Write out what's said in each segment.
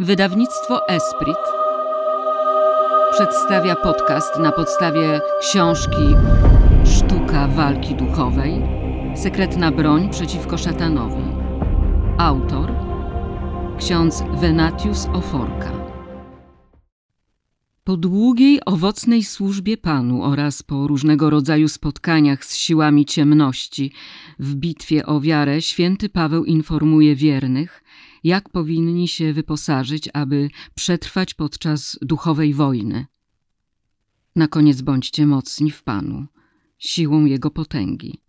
Wydawnictwo Esprit przedstawia podcast na podstawie książki Sztuka walki duchowej Sekretna broń przeciwko szatanowi. Autor ksiądz Venatius Oforka. Po długiej, owocnej służbie Panu oraz po różnego rodzaju spotkaniach z siłami ciemności w bitwie o wiarę, święty Paweł informuje wiernych, jak powinni się wyposażyć, aby przetrwać podczas duchowej wojny. Na koniec bądźcie mocni w Panu, siłą Jego potęgi.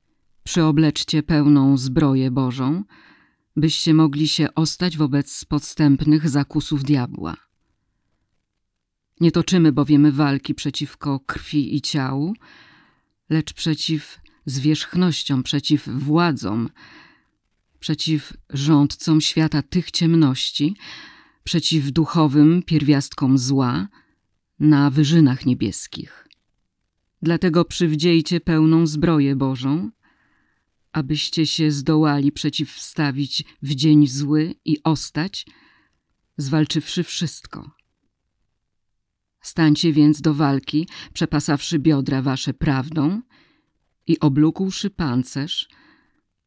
Przyobleczcie pełną zbroję Bożą, byście mogli się ostać wobec podstępnych zakusów diabła. Nie toczymy bowiem walki przeciwko krwi i ciału, lecz przeciw zwierzchnościom, przeciw władzom, przeciw rządcom świata tych ciemności, przeciw duchowym pierwiastkom zła na wyżynach niebieskich. Dlatego przywdziejcie pełną zbroję Bożą, abyście się zdołali przeciwstawić w dzień zły i ostać, zwalczywszy wszystko. Stańcie więc do walki, przepasawszy biodra wasze prawdą i oblukłszy pancerz,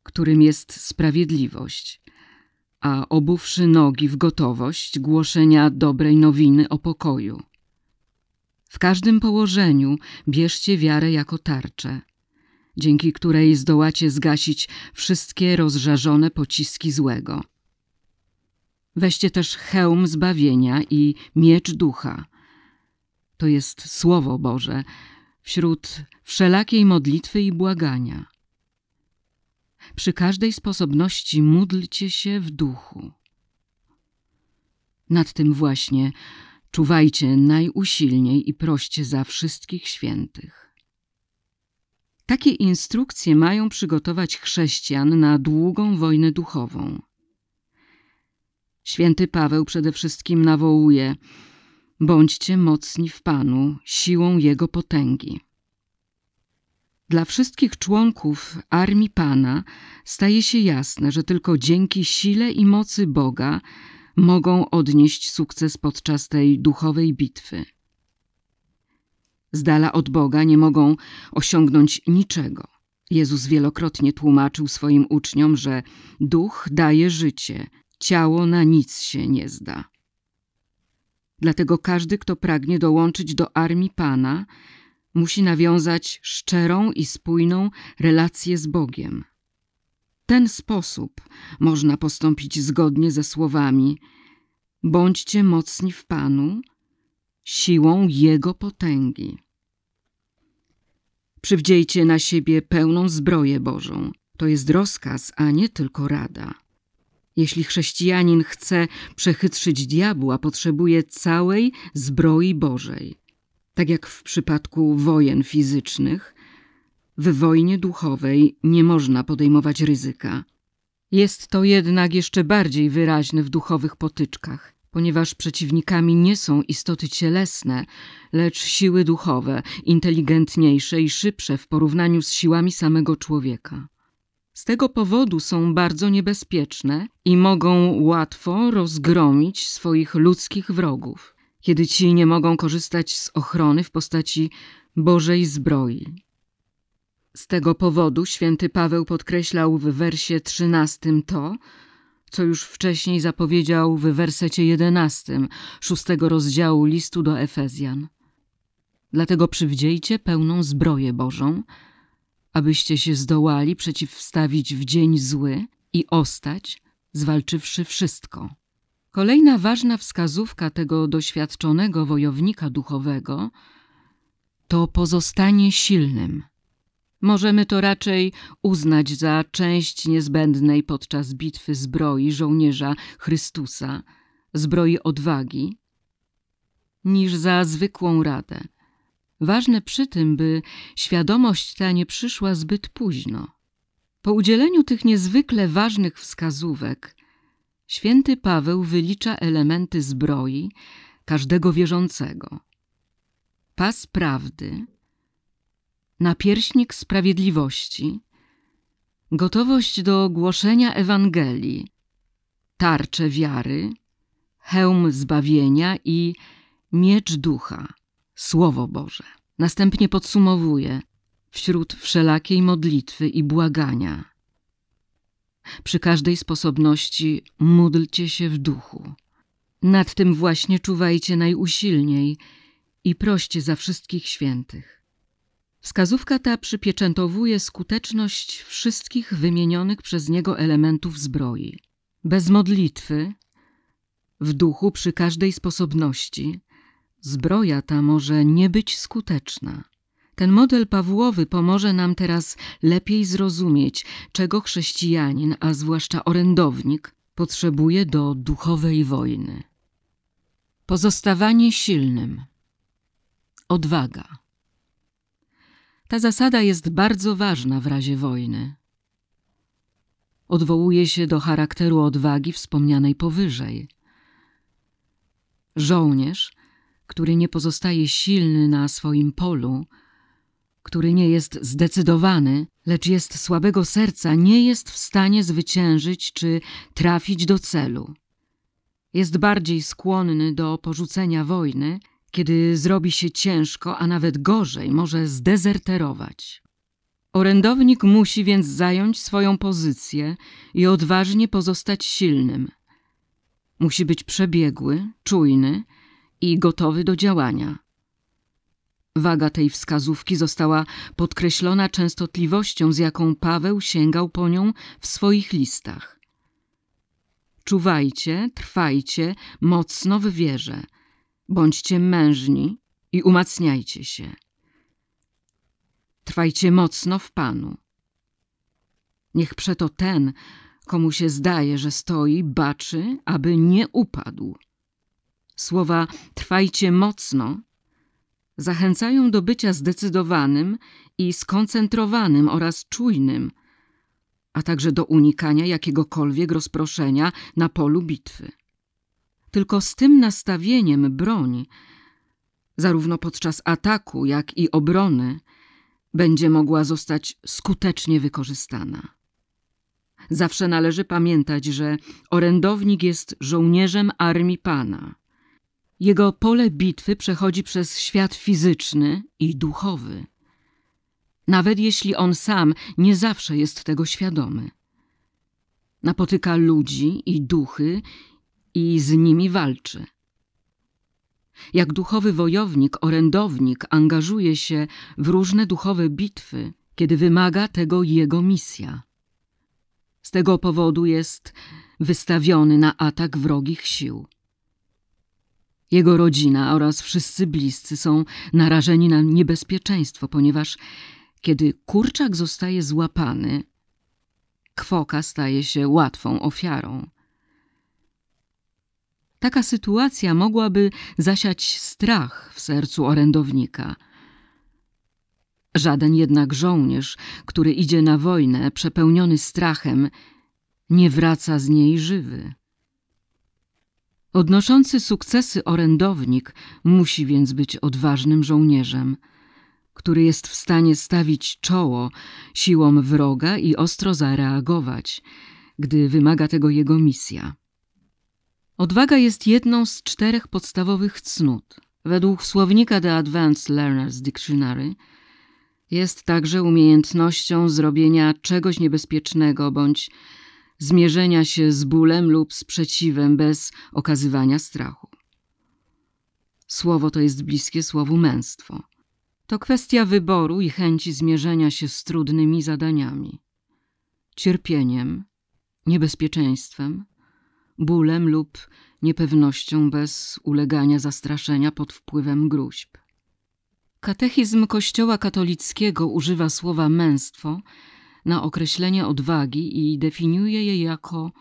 którym jest sprawiedliwość, a obuwszy nogi w gotowość głoszenia dobrej nowiny o pokoju. W każdym położeniu bierzcie wiarę jako tarczę, dzięki której zdołacie zgasić wszystkie rozżarzone pociski złego. Weźcie też hełm zbawienia i miecz ducha – to jest Słowo Boże, wśród wszelakiej modlitwy i błagania. Przy każdej sposobności módlcie się w duchu. Nad tym właśnie czuwajcie najusilniej i proście za wszystkich świętych. Takie instrukcje mają przygotować chrześcijan na długą wojnę duchową. Święty Paweł przede wszystkim nawołuje – Bądźcie mocni w Panu, siłą Jego potęgi. Dla wszystkich członków armii Pana staje się jasne, że tylko dzięki sile i mocy Boga mogą odnieść sukces podczas tej duchowej bitwy. Z dala od Boga nie mogą osiągnąć niczego. Jezus wielokrotnie tłumaczył swoim uczniom, że duch daje życie, ciało na nic się nie zda. Dlatego każdy, kto pragnie dołączyć do armii Pana, musi nawiązać szczerą i spójną relację z Bogiem. W ten sposób można postąpić zgodnie ze słowami: Bądźcie mocni w Panu, siłą Jego potęgi. Przywdziejcie na siebie pełną zbroję Bożą. To jest rozkaz, a nie tylko rada. Jeśli chrześcijanin chce przechytrzyć diabła, potrzebuje całej zbroi Bożej. Tak jak w przypadku wojen fizycznych, w wojnie duchowej nie można podejmować ryzyka. Jest to jednak jeszcze bardziej wyraźne w duchowych potyczkach, ponieważ przeciwnikami nie są istoty cielesne, lecz siły duchowe, inteligentniejsze i szybsze w porównaniu z siłami samego człowieka. Z tego powodu są bardzo niebezpieczne i mogą łatwo rozgromić swoich ludzkich wrogów, kiedy ci nie mogą korzystać z ochrony w postaci Bożej zbroi. Z tego powodu święty Paweł podkreślał w wersie trzynastym to, co już wcześniej zapowiedział w wersecie jedenastym szóstego rozdziału listu do Efezjan. Dlatego przywdziejcie pełną zbroję Bożą, abyście się zdołali przeciwstawić w dzień zły i ostać, zwalczywszy wszystko. Kolejna ważna wskazówka tego doświadczonego wojownika duchowego to pozostanie silnym. Możemy to raczej uznać za część niezbędnej podczas bitwy zbroi żołnierza Chrystusa, zbroi odwagi, niż za zwykłą radę. Ważne przy tym, by świadomość ta nie przyszła zbyt późno. Po udzieleniu tych niezwykle ważnych wskazówek, święty Paweł wylicza elementy zbroi każdego wierzącego. Pas prawdy, napierśnik sprawiedliwości, gotowość do głoszenia Ewangelii, tarcze wiary, hełm zbawienia i miecz ducha, Słowo Boże. Następnie podsumowuje wśród wszelakiej modlitwy i błagania. Przy każdej sposobności módlcie się w duchu. Nad tym właśnie czuwajcie najusilniej i proście za wszystkich świętych. Wskazówka ta przypieczętowuje skuteczność wszystkich wymienionych przez niego elementów zbroi. Bez modlitwy, w duchu przy każdej sposobności, zbroja ta może nie być skuteczna. Ten model Pawłowy pomoże nam teraz lepiej zrozumieć, czego chrześcijanin, a zwłaszcza orędownik, potrzebuje do duchowej wojny. Pozostawanie silnym. Odwaga. Ta zasada jest bardzo ważna w razie wojny. Odwołuje się do charakteru odwagi wspomnianej powyżej. Żołnierz, który nie pozostaje silny na swoim polu, który nie jest zdecydowany, lecz jest słabego serca, nie jest w stanie zwyciężyć czy trafić do celu. Jest bardziej skłonny do porzucenia wojny, kiedy zrobi się ciężko, a nawet gorzej, może zdezerterować. Orędownik musi więc zająć swoją pozycję i odważnie pozostać silnym. Musi być przebiegły, czujny i gotowy do działania. Waga tej wskazówki została podkreślona częstotliwością, z jaką Paweł sięgał po nią w swoich listach. Czuwajcie, trwajcie mocno w wierze, bądźcie mężni i umacniajcie się. Trwajcie mocno w Panu. Niech przeto ten, komu się zdaje, że stoi, baczy, aby nie upadł. Słowa trwajcie mocno zachęcają do bycia zdecydowanym i skoncentrowanym oraz czujnym, a także do unikania jakiegokolwiek rozproszenia na polu bitwy. Tylko z tym nastawieniem broń, zarówno podczas ataku, jak i obrony, będzie mogła zostać skutecznie wykorzystana. Zawsze należy pamiętać, że orędownik jest żołnierzem armii Pana. Jego pole bitwy przechodzi przez świat fizyczny i duchowy. Nawet jeśli on sam nie zawsze jest tego świadomy. Napotyka ludzi i duchy i z nimi walczy. Jak duchowy wojownik, orędownik angażuje się w różne duchowe bitwy, kiedy wymaga tego jego misja. Z tego powodu jest wystawiony na atak wrogich sił. Jego rodzina oraz wszyscy bliscy są narażeni na niebezpieczeństwo, ponieważ kiedy kurczak zostaje złapany, kwoka staje się łatwą ofiarą. Taka sytuacja mogłaby zasiać strach w sercu orędownika. Żaden jednak żołnierz, który idzie na wojnę przepełniony strachem, nie wraca z niej żywy. Odnoszący sukcesy orędownik musi więc być odważnym żołnierzem, który jest w stanie stawić czoło siłom wroga i ostro zareagować, gdy wymaga tego jego misja. Odwaga jest jedną z czterech podstawowych cnót. Według słownika The Advanced Learner's Dictionary jest także umiejętnością zrobienia czegoś niebezpiecznego bądź zmierzenia się z bólem lub sprzeciwem bez okazywania strachu. Słowo to jest bliskie słowu męstwo. To kwestia wyboru i chęci zmierzenia się z trudnymi zadaniami, cierpieniem, niebezpieczeństwem, bólem lub niepewnością bez ulegania zastraszenia pod wpływem gruźb. Katechizm Kościoła katolickiego używa słowa męstwo na określenie odwagi i definiuje je jako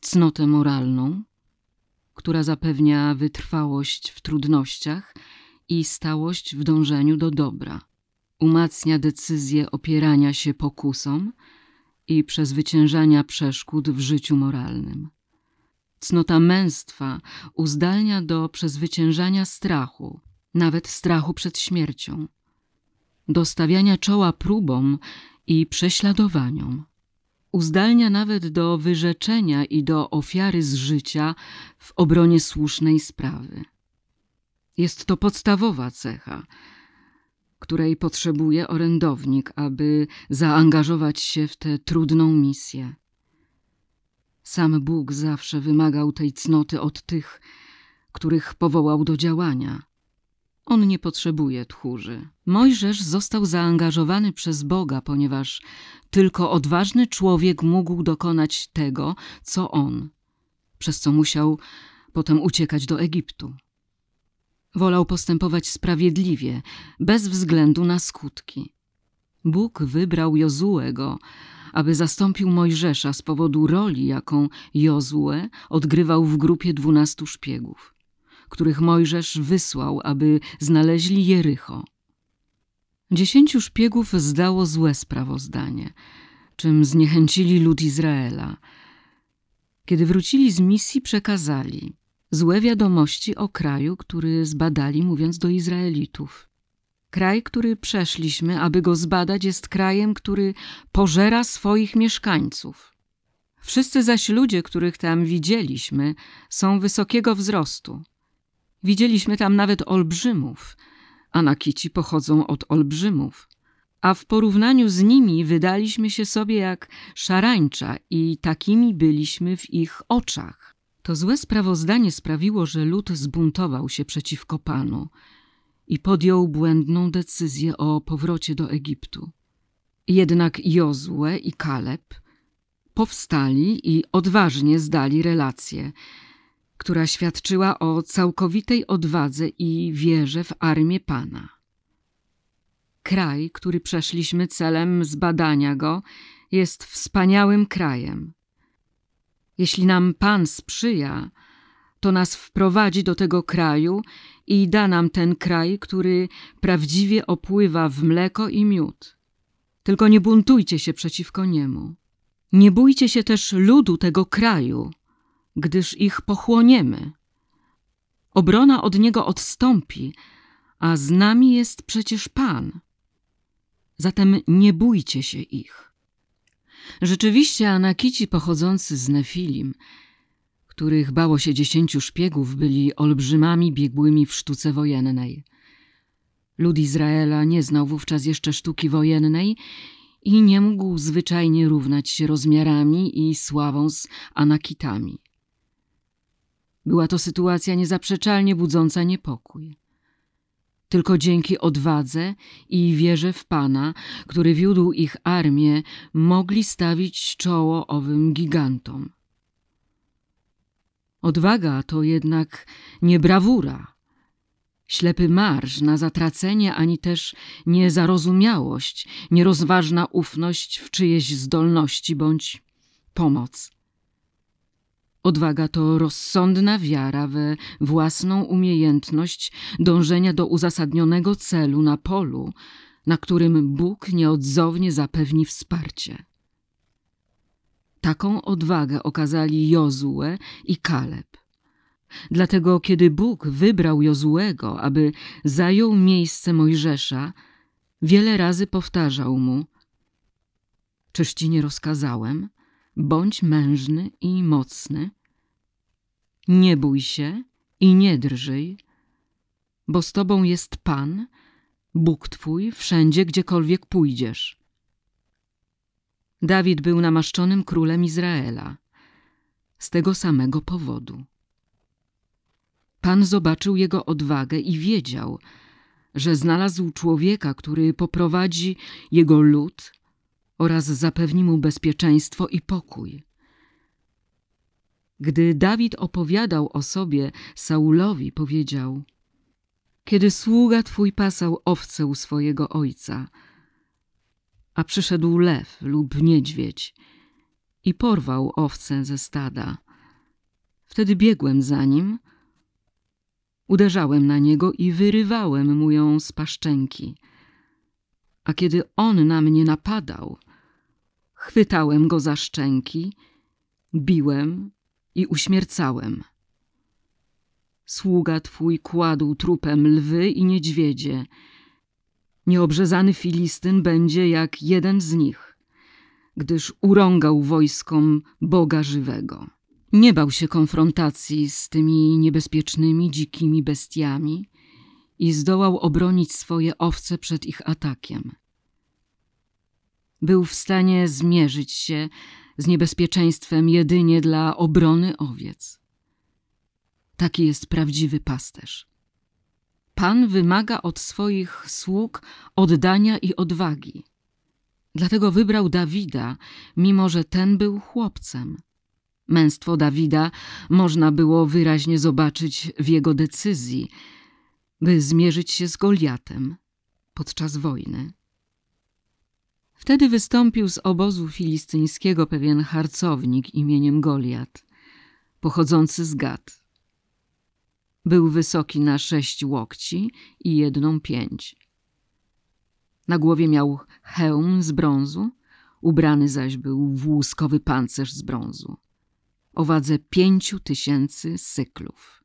cnotę moralną, która zapewnia wytrwałość w trudnościach i stałość w dążeniu do dobra. Umacnia decyzję opierania się pokusom i przezwyciężania przeszkód w życiu moralnym. Cnota męstwa uzdalnia do przezwyciężania strachu, nawet strachu przed śmiercią, do stawiania czoła próbom i prześladowaniom. uzdalnia nawet do wyrzeczenia i do ofiary z życia w obronie słusznej sprawy. Jest to podstawowa cecha, której potrzebuje orędownik, aby zaangażować się w tę trudną misję. Sam Bóg zawsze wymagał tej cnoty od tych, których powołał do działania. On nie potrzebuje tchórzy. Mojżesz został zaangażowany przez Boga, ponieważ tylko odważny człowiek mógł dokonać tego, co on, przez co musiał potem uciekać do Egiptu. Wolał postępować sprawiedliwie, bez względu na skutki. Bóg wybrał Jozuego, aby zastąpił Mojżesza z powodu roli, jaką Jozue odgrywał w grupie dwunastu szpiegów, których Mojżesz wysłał, aby znaleźli Jericho. Dziesięciu szpiegów zdało złe sprawozdanie, czym zniechęcili lud Izraela. Kiedy wrócili z misji, przekazali złe wiadomości o kraju, który zbadali, mówiąc do Izraelitów. Kraj, który przeszliśmy, aby go zbadać, jest krajem, który pożera swoich mieszkańców. Wszyscy zaś ludzie, których tam widzieliśmy, są wysokiego wzrostu. Widzieliśmy tam nawet olbrzymów. Anakici pochodzą od olbrzymów. A w porównaniu z nimi wydaliśmy się sobie jak szarańcza i takimi byliśmy w ich oczach. To złe sprawozdanie sprawiło, że lud zbuntował się przeciwko Panu i podjął błędną decyzję o powrocie do Egiptu. Jednak Jozue i Kaleb powstali i odważnie zdali relację, która świadczyła o całkowitej odwadze i wierze w armię Pana. Kraj, który przeszliśmy celem zbadania go, jest wspaniałym krajem. Jeśli nam Pan sprzyja, to nas wprowadzi do tego kraju i da nam ten kraj, który prawdziwie opływa w mleko i miód. Tylko nie buntujcie się przeciwko niemu. Nie bójcie się też ludu tego kraju, gdyż ich pochłoniemy. Obrona od niego odstąpi, a z nami jest przecież Pan. Zatem nie bójcie się ich. Rzeczywiście Anakici pochodzący z Nefilim których bało się dziesięciu szpiegów, byli olbrzymami biegłymi w sztuce wojennej. Lud Izraela nie znał wówczas jeszcze sztuki wojennej i nie mógł zwyczajnie równać się rozmiarami i sławą z Anakitami. Była to sytuacja niezaprzeczalnie budząca niepokój. Tylko dzięki odwadze i wierze w Pana, który wiódł ich armię, mogli stawić czoło owym gigantom. Odwaga to jednak nie brawura, ślepy marsz na zatracenie, ani też nie zarozumiałość, nierozważna ufność w czyjeś zdolności bądź pomoc. Odwaga to rozsądna wiara we własną umiejętność dążenia do uzasadnionego celu na polu, na którym Bóg nieodzownie zapewni wsparcie. Taką odwagę okazali Jozue i Kaleb. Dlatego, kiedy Bóg wybrał Jozuego, aby zajął miejsce Mojżesza, wiele razy powtarzał mu: Czyż ci nie rozkazałem? Bądź mężny i mocny. Nie bój się i nie drżyj, bo z tobą jest Pan, Bóg twój, wszędzie, gdziekolwiek pójdziesz. Dawid był namaszczonym królem Izraela. Z tego samego powodu. Pan zobaczył jego odwagę i wiedział, że znalazł człowieka, który poprowadzi jego lud oraz zapewni mu bezpieczeństwo i pokój. Gdy Dawid opowiadał o sobie Saulowi, powiedział: Kiedy sługa twój pasał owce u swojego ojca, a przyszedł lew lub niedźwiedź i porwał owcę ze stada. Wtedy biegłem za nim, uderzałem na niego i wyrywałem mu ją z paszczęki. A kiedy on na mnie napadał, chwytałem go za szczęki, biłem i uśmiercałem. Sługa twój kładł trupem lwy i niedźwiedzie, Nieobrzezany Filistyn będzie jak jeden z nich. gdyż urągał wojskom Boga żywego. Nie bał się konfrontacji z tymi niebezpiecznymi, dzikimi bestiami i zdołał obronić swoje owce przed ich atakiem. Był w stanie zmierzyć się z niebezpieczeństwem jedynie dla obrony owiec. Taki jest prawdziwy pasterz. Pan wymaga od swoich sług oddania i odwagi. Dlatego wybrał Dawida, mimo że ten był chłopcem. Męstwo Dawida można było wyraźnie zobaczyć w jego decyzji, by zmierzyć się z Goliatem podczas wojny. Wtedy wystąpił z obozu filistyńskiego pewien harcownik imieniem Goliat, pochodzący z Gad. Był wysoki na sześć łokci i jedną pięć. Na głowie miał hełm z brązu, ubrany zaś był w łuskowy pancerz z brązu, o wadze pięciu tysięcy syklów.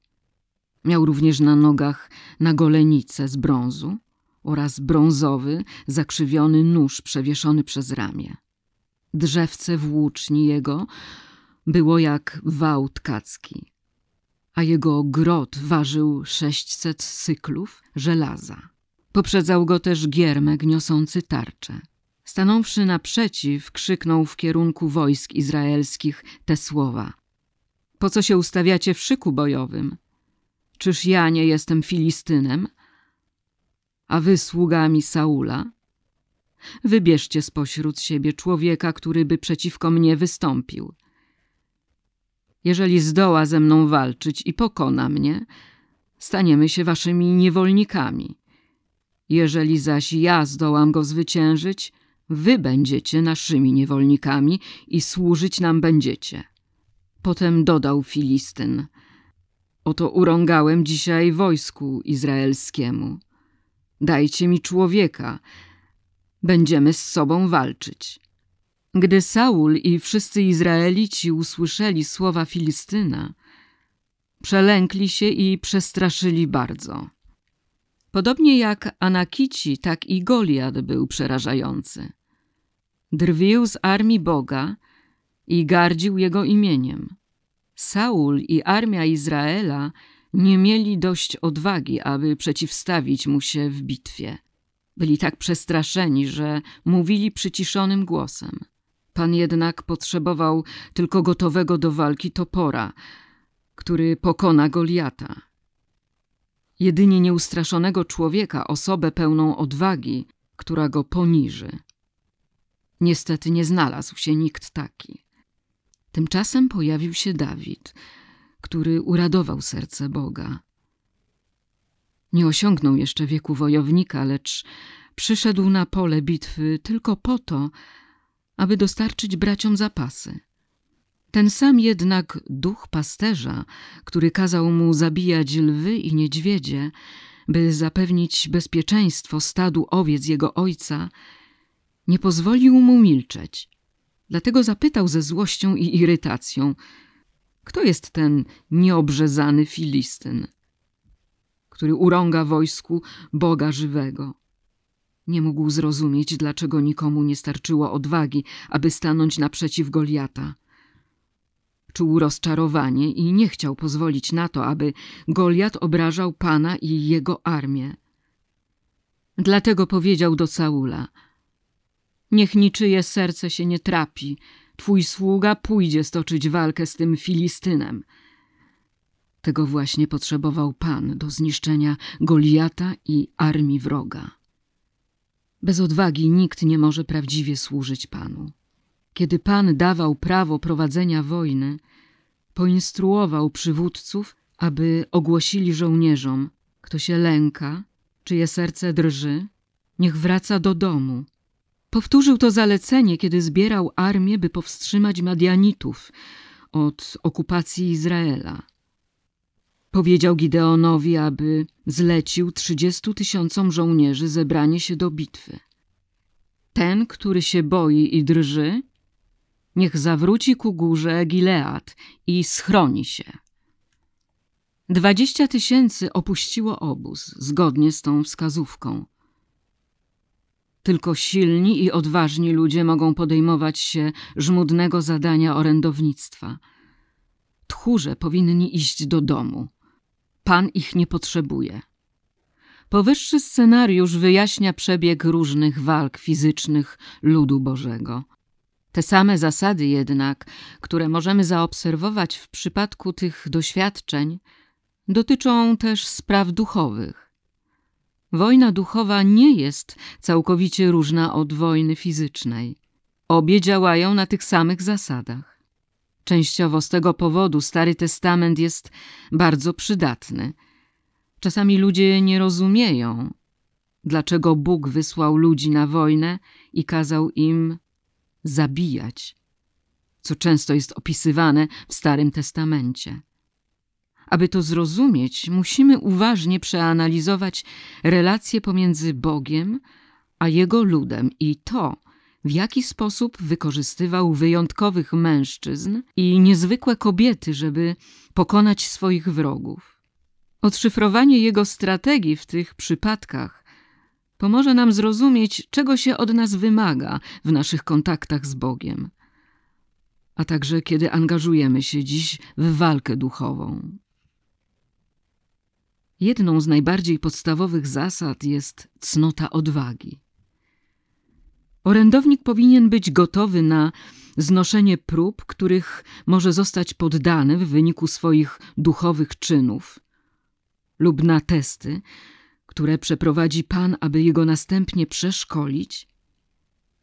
Miał również na nogach nagolenice z brązu oraz brązowy, zakrzywiony nóż przewieszony przez ramię. Drzewce włóczni jego było jak wał tkacki, a jego grot ważył sześćset syklów żelaza. Poprzedzał go też giermek niosący tarczę. Stanąwszy naprzeciw, krzyknął w kierunku wojsk izraelskich te słowa. Po co się ustawiacie w szyku bojowym? Czyż ja nie jestem Filistynem? A wy sługami Saula? Wybierzcie spośród siebie człowieka, który by przeciwko mnie wystąpił. Jeżeli zdoła ze mną walczyć i pokona mnie, staniemy się waszymi niewolnikami. Jeżeli zaś ja zdołam go zwyciężyć, wy będziecie naszymi niewolnikami i służyć nam będziecie. Potem dodał Filistyn: Oto urągałem dzisiaj wojsku izraelskiemu. Dajcie mi człowieka, będziemy z sobą walczyć. Gdy Saul i wszyscy Izraelici usłyszeli słowa Filistyna, przelękli się i przestraszyli bardzo. Podobnie jak Anakici, tak i Goliat był przerażający. Drwił z armii Boga i gardził jego imieniem. Saul i armia Izraela nie mieli dość odwagi, aby przeciwstawić mu się w bitwie. Byli tak przestraszeni, że mówili przyciszonym głosem. Pan jednak potrzebował tylko gotowego do walki topora, który pokona Goliata. Jedynie nieustraszonego człowieka, osobę pełną odwagi, która go poniży. Niestety nie znalazł się nikt taki. Tymczasem pojawił się Dawid, który uradował serce Boga. Nie osiągnął jeszcze wieku wojownika, lecz przyszedł na pole bitwy tylko po to, aby dostarczyć braciom zapasy. Ten sam jednak duch pasterza, który kazał mu zabijać lwy i niedźwiedzie, by zapewnić bezpieczeństwo stadu owiec jego ojca, nie pozwolił mu milczeć. Dlatego zapytał ze złością i irytacją: Kto jest ten nieobrzezany Filistyn, który urąga wojsku Boga żywego? Nie mógł zrozumieć, dlaczego nikomu nie starczyło odwagi, aby stanąć naprzeciw Goliata. Czuł rozczarowanie i nie chciał pozwolić na to, aby Goliat obrażał Pana i jego armię. Dlatego powiedział do Saula – Niech niczyje serce się nie trapi. Twój sługa pójdzie stoczyć walkę z tym Filistynem. Tego właśnie potrzebował Pan do zniszczenia Goliata i armii wroga. Bez odwagi nikt nie może prawdziwie służyć Panu. Kiedy Pan dawał prawo prowadzenia wojny, poinstruował przywódców, aby ogłosili żołnierzom, kto się lęka, czyje serce drży, niech wraca do domu, Powtórzył to zalecenie, kiedy zbierał armię, by powstrzymać Madianitów od okupacji Izraela. Powiedział Gideonowi, aby zlecił trzydziestu tysiącom żołnierzy zebranie się do bitwy. Ten, który się boi i drży, niech zawróci ku górze Gilead i schroni się. Dwadzieścia tysięcy opuściło obóz, zgodnie z tą wskazówką – Tylko silni i odważni ludzie mogą podejmować się żmudnego zadania orędownictwa. Tchórze powinni iść do domu. Pan ich nie potrzebuje. Powyższy scenariusz wyjaśnia przebieg różnych walk fizycznych ludu Bożego. Te same zasady jednak, które możemy zaobserwować w przypadku tych doświadczeń, dotyczą też spraw duchowych. Wojna duchowa nie jest całkowicie różna od wojny fizycznej. Obie działają na tych samych zasadach. Częściowo z tego powodu Stary Testament jest bardzo przydatny. Czasami ludzie nie rozumieją, dlaczego Bóg wysłał ludzi na wojnę i kazał im zabijać, co często jest opisywane w Starym Testamencie. Aby to zrozumieć, musimy uważnie przeanalizować relacje pomiędzy Bogiem a Jego ludem i to, w jaki sposób wykorzystywał wyjątkowych mężczyzn i niezwykłe kobiety, żeby pokonać swoich wrogów. Odszyfrowanie jego strategii w tych przypadkach pomoże nam zrozumieć, czego się od nas wymaga w naszych kontaktach z Bogiem, a także kiedy angażujemy się dziś w walkę duchową. Jedną z najbardziej podstawowych zasad jest cnota odwagi. Orędownik powinien być gotowy na znoszenie prób, których może zostać poddany w wyniku swoich duchowych czynów, lub na testy, które przeprowadzi Pan, aby jego następnie przeszkolić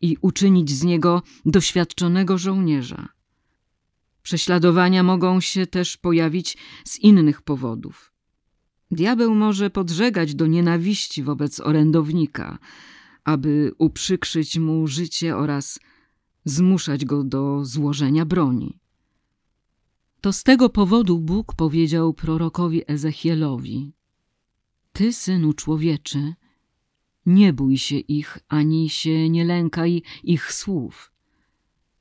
i uczynić z niego doświadczonego żołnierza. Prześladowania mogą się też pojawić z innych powodów. Diabeł może podżegać do nienawiści wobec orędownika, aby uprzykrzyć mu życie oraz zmuszać go do złożenia broni. To z tego powodu Bóg powiedział prorokowi Ezechielowi: Ty, synu człowieczy, nie bój się ich ani się nie lękaj ich słów.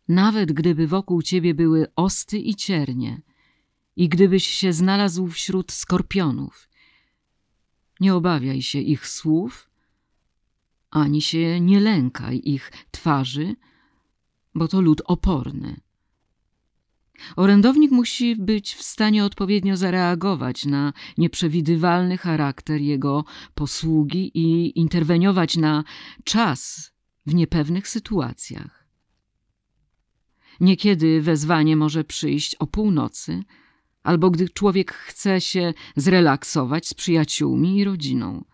Nawet gdyby wokół ciebie były osty i ciernie, i gdybyś się znalazł wśród skorpionów, nie obawiaj się ich słów, ani się nie lękaj ich twarzy, bo to lud oporny. Orędownik musi być w stanie odpowiednio zareagować na nieprzewidywalny charakter jego posługi i interweniować na czas w niepewnych sytuacjach. Niekiedy wezwanie może przyjść o północy, albo gdy człowiek chce się zrelaksować z przyjaciółmi i rodziną.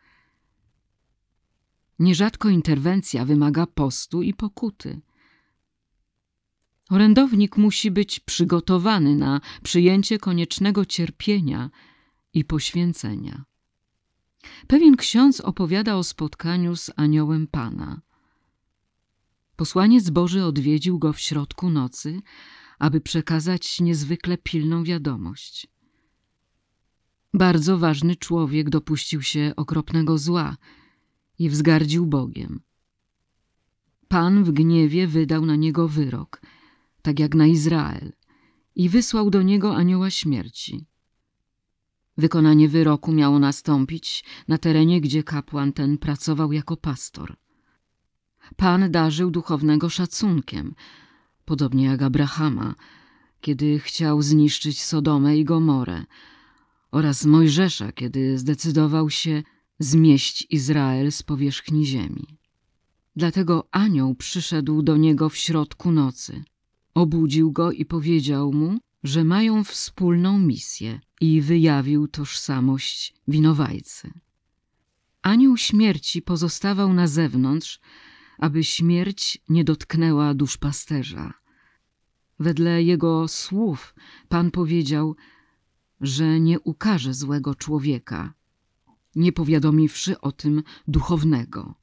Nierzadko interwencja wymaga postu i pokuty. Orędownik musi być przygotowany na przyjęcie koniecznego cierpienia i poświęcenia. Pewien ksiądz opowiada o spotkaniu z aniołem Pana. Posłaniec Boży odwiedził go w środku nocy, aby przekazać niezwykle pilną wiadomość. Bardzo ważny człowiek dopuścił się okropnego zła i wzgardził Bogiem. Pan w gniewie wydał na niego wyrok – tak jak na Izrael, i wysłał do niego anioła śmierci. Wykonanie wyroku miało nastąpić na terenie, gdzie kapłan ten pracował jako pastor. Pan darzył duchownego szacunkiem, podobnie jak Abrahama, kiedy chciał zniszczyć Sodomę i Gomorę, oraz Mojżesza, kiedy zdecydował się zmieść Izrael z powierzchni ziemi. Dlatego anioł przyszedł do niego w środku nocy – Obudził go i powiedział mu, że mają wspólną misję i wyjawił tożsamość winowajcy. Anioł śmierci pozostawał na zewnątrz, aby śmierć nie dotknęła duszpasterza. Wedle jego słów Pan powiedział, że nie ukaże złego człowieka, nie powiadomiwszy o tym duchownego.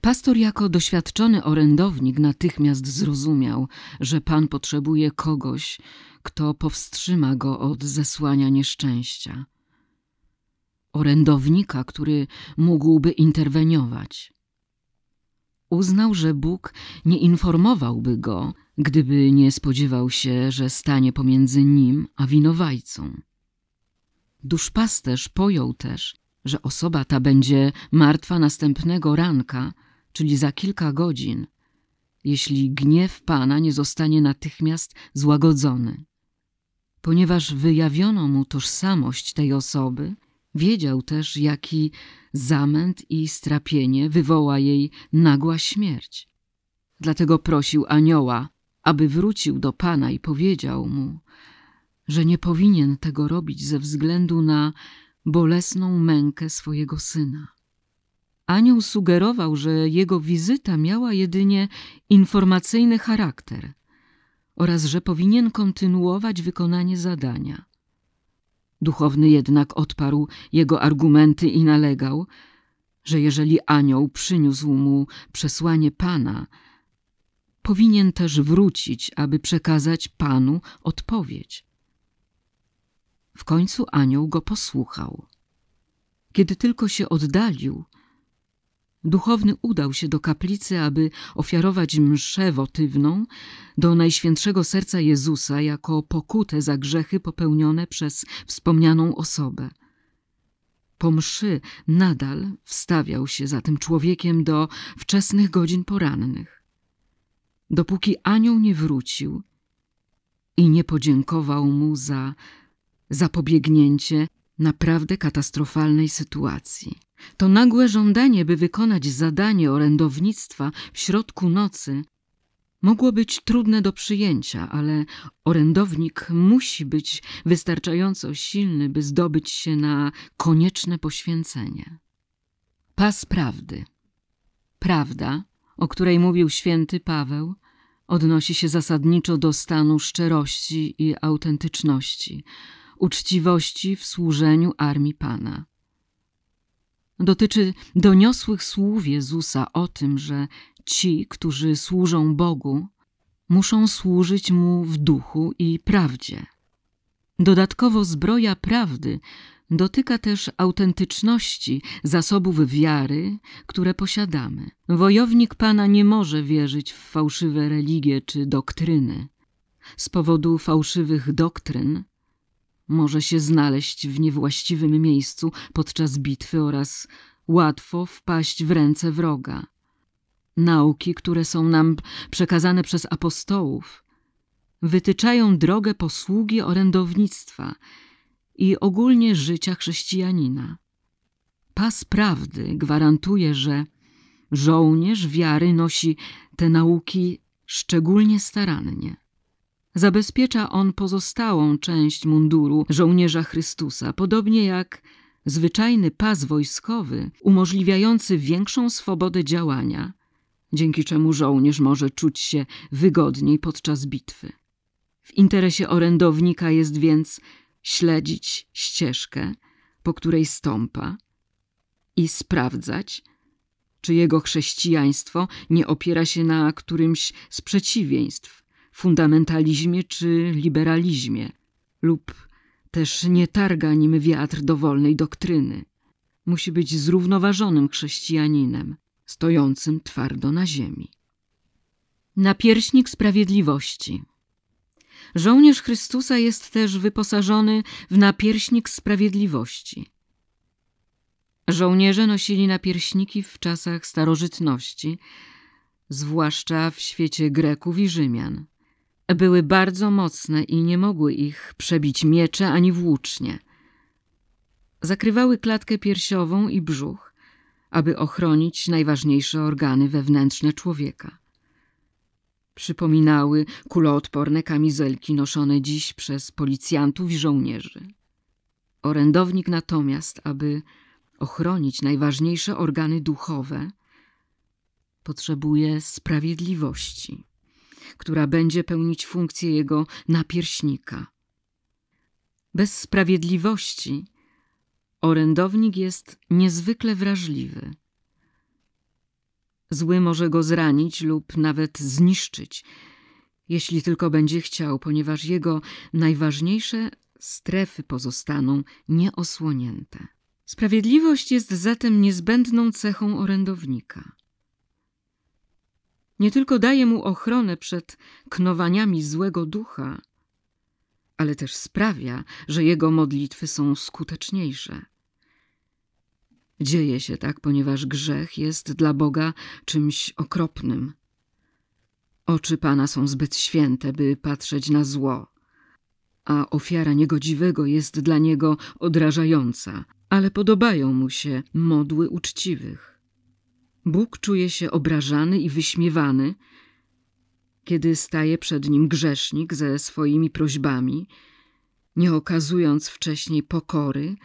Pastor jako doświadczony orędownik natychmiast zrozumiał, że Pan potrzebuje kogoś, kto powstrzyma go od zesłania nieszczęścia. Orędownika, który mógłby interweniować. Uznał, że Bóg nie informowałby go, gdyby nie spodziewał się, że stanie pomiędzy nim a winowajcą. Duszpasterz pojął też, że osoba ta będzie martwa następnego ranka, czyli za kilka godzin, jeśli gniew Pana nie zostanie natychmiast złagodzony. Ponieważ wyjawiono mu tożsamość tej osoby, wiedział też, jaki zamęt i strapienie wywoła jej nagła śmierć. Dlatego prosił anioła, aby wrócił do Pana i powiedział mu, że nie powinien tego robić ze względu na bolesną mękę swojego syna. Anioł sugerował, że jego wizyta miała jedynie informacyjny charakter oraz że powinien kontynuować wykonanie zadania. Duchowny jednak odparł jego argumenty i nalegał, że jeżeli anioł przyniósł mu przesłanie Pana, powinien też wrócić, aby przekazać Panu odpowiedź. W końcu anioł go posłuchał. Kiedy tylko się oddalił, duchowny udał się do kaplicy, aby ofiarować mszę wotywną do Najświętszego Serca Jezusa jako pokutę za grzechy popełnione przez wspomnianą osobę. Po mszy nadal wstawiał się za tym człowiekiem do wczesnych godzin porannych. Dopóki anioł nie wrócił i nie podziękował mu za zapobiegnięcie naprawdę katastrofalnej sytuacji. To nagłe żądanie, by wykonać zadanie orędownictwa w środku nocy, mogło być trudne do przyjęcia, ale orędownik musi być wystarczająco silny, by zdobyć się na konieczne poświęcenie. Pas prawdy. Prawda, o której mówił święty Paweł, odnosi się zasadniczo do stanu szczerości i autentyczności, uczciwości w służeniu armii Pana. Dotyczy doniosłych słów Jezusa o tym, że ci, którzy służą Bogu, muszą służyć Mu w duchu i prawdzie. Dodatkowo zbroja prawdy dotyka też autentyczności zasobów wiary, które posiadamy. Wojownik Pana nie może wierzyć w fałszywe religie czy doktryny. Z powodu fałszywych doktryn może się znaleźć w niewłaściwym miejscu podczas bitwy oraz łatwo wpaść w ręce wroga. Nauki, które są nam przekazane przez apostołów, wytyczają drogę posługi orędownictwa i ogólnie życia chrześcijanina. Pas prawdy gwarantuje, że żołnierz wiary nosi te nauki szczególnie starannie. Zabezpiecza on pozostałą część munduru żołnierza Chrystusa, podobnie jak zwyczajny pas wojskowy umożliwiający większą swobodę działania, dzięki czemu żołnierz może czuć się wygodniej podczas bitwy. W interesie orędownika jest więc śledzić ścieżkę, po której stąpa i sprawdzać, czy jego chrześcijaństwo nie opiera się na którymś z przeciwieństw fundamentalizmie czy liberalizmie, lub też nie targa nim wiatr dowolnej doktryny. Musi być zrównoważonym chrześcijaninem, stojącym twardo na ziemi. Napierśnik sprawiedliwości. Żołnierz Chrystusa jest też wyposażony w napierśnik sprawiedliwości. Żołnierze nosili napierśniki w czasach starożytności, zwłaszcza w świecie Greków i Rzymian były bardzo mocne i nie mogły ich przebić miecze ani włócznie. Zakrywały klatkę piersiową i brzuch, aby ochronić najważniejsze organy wewnętrzne człowieka. Przypominały kuloodporne kamizelki noszone dziś przez policjantów i żołnierzy. Orędownik natomiast, aby ochronić najważniejsze organy duchowe, potrzebuje sprawiedliwości która będzie pełnić funkcję jego napierśnika. Bez sprawiedliwości orędownik jest niezwykle wrażliwy. Zły może go zranić lub nawet zniszczyć, jeśli tylko będzie chciał, ponieważ jego najważniejsze strefy pozostaną nieosłonięte. Sprawiedliwość jest zatem niezbędną cechą orędownika nie tylko daje mu ochronę przed knowaniami złego ducha, ale też sprawia, że jego modlitwy są skuteczniejsze. Dzieje się tak, ponieważ grzech jest dla Boga czymś okropnym. Oczy Pana są zbyt święte, by patrzeć na zło, a ofiara niegodziwego jest dla Niego odrażająca, ale podobają Mu się modły uczciwych. Bóg czuje się obrażany i wyśmiewany, kiedy staje przed Nim grzesznik ze swoimi prośbami, nie okazując wcześniej pokory,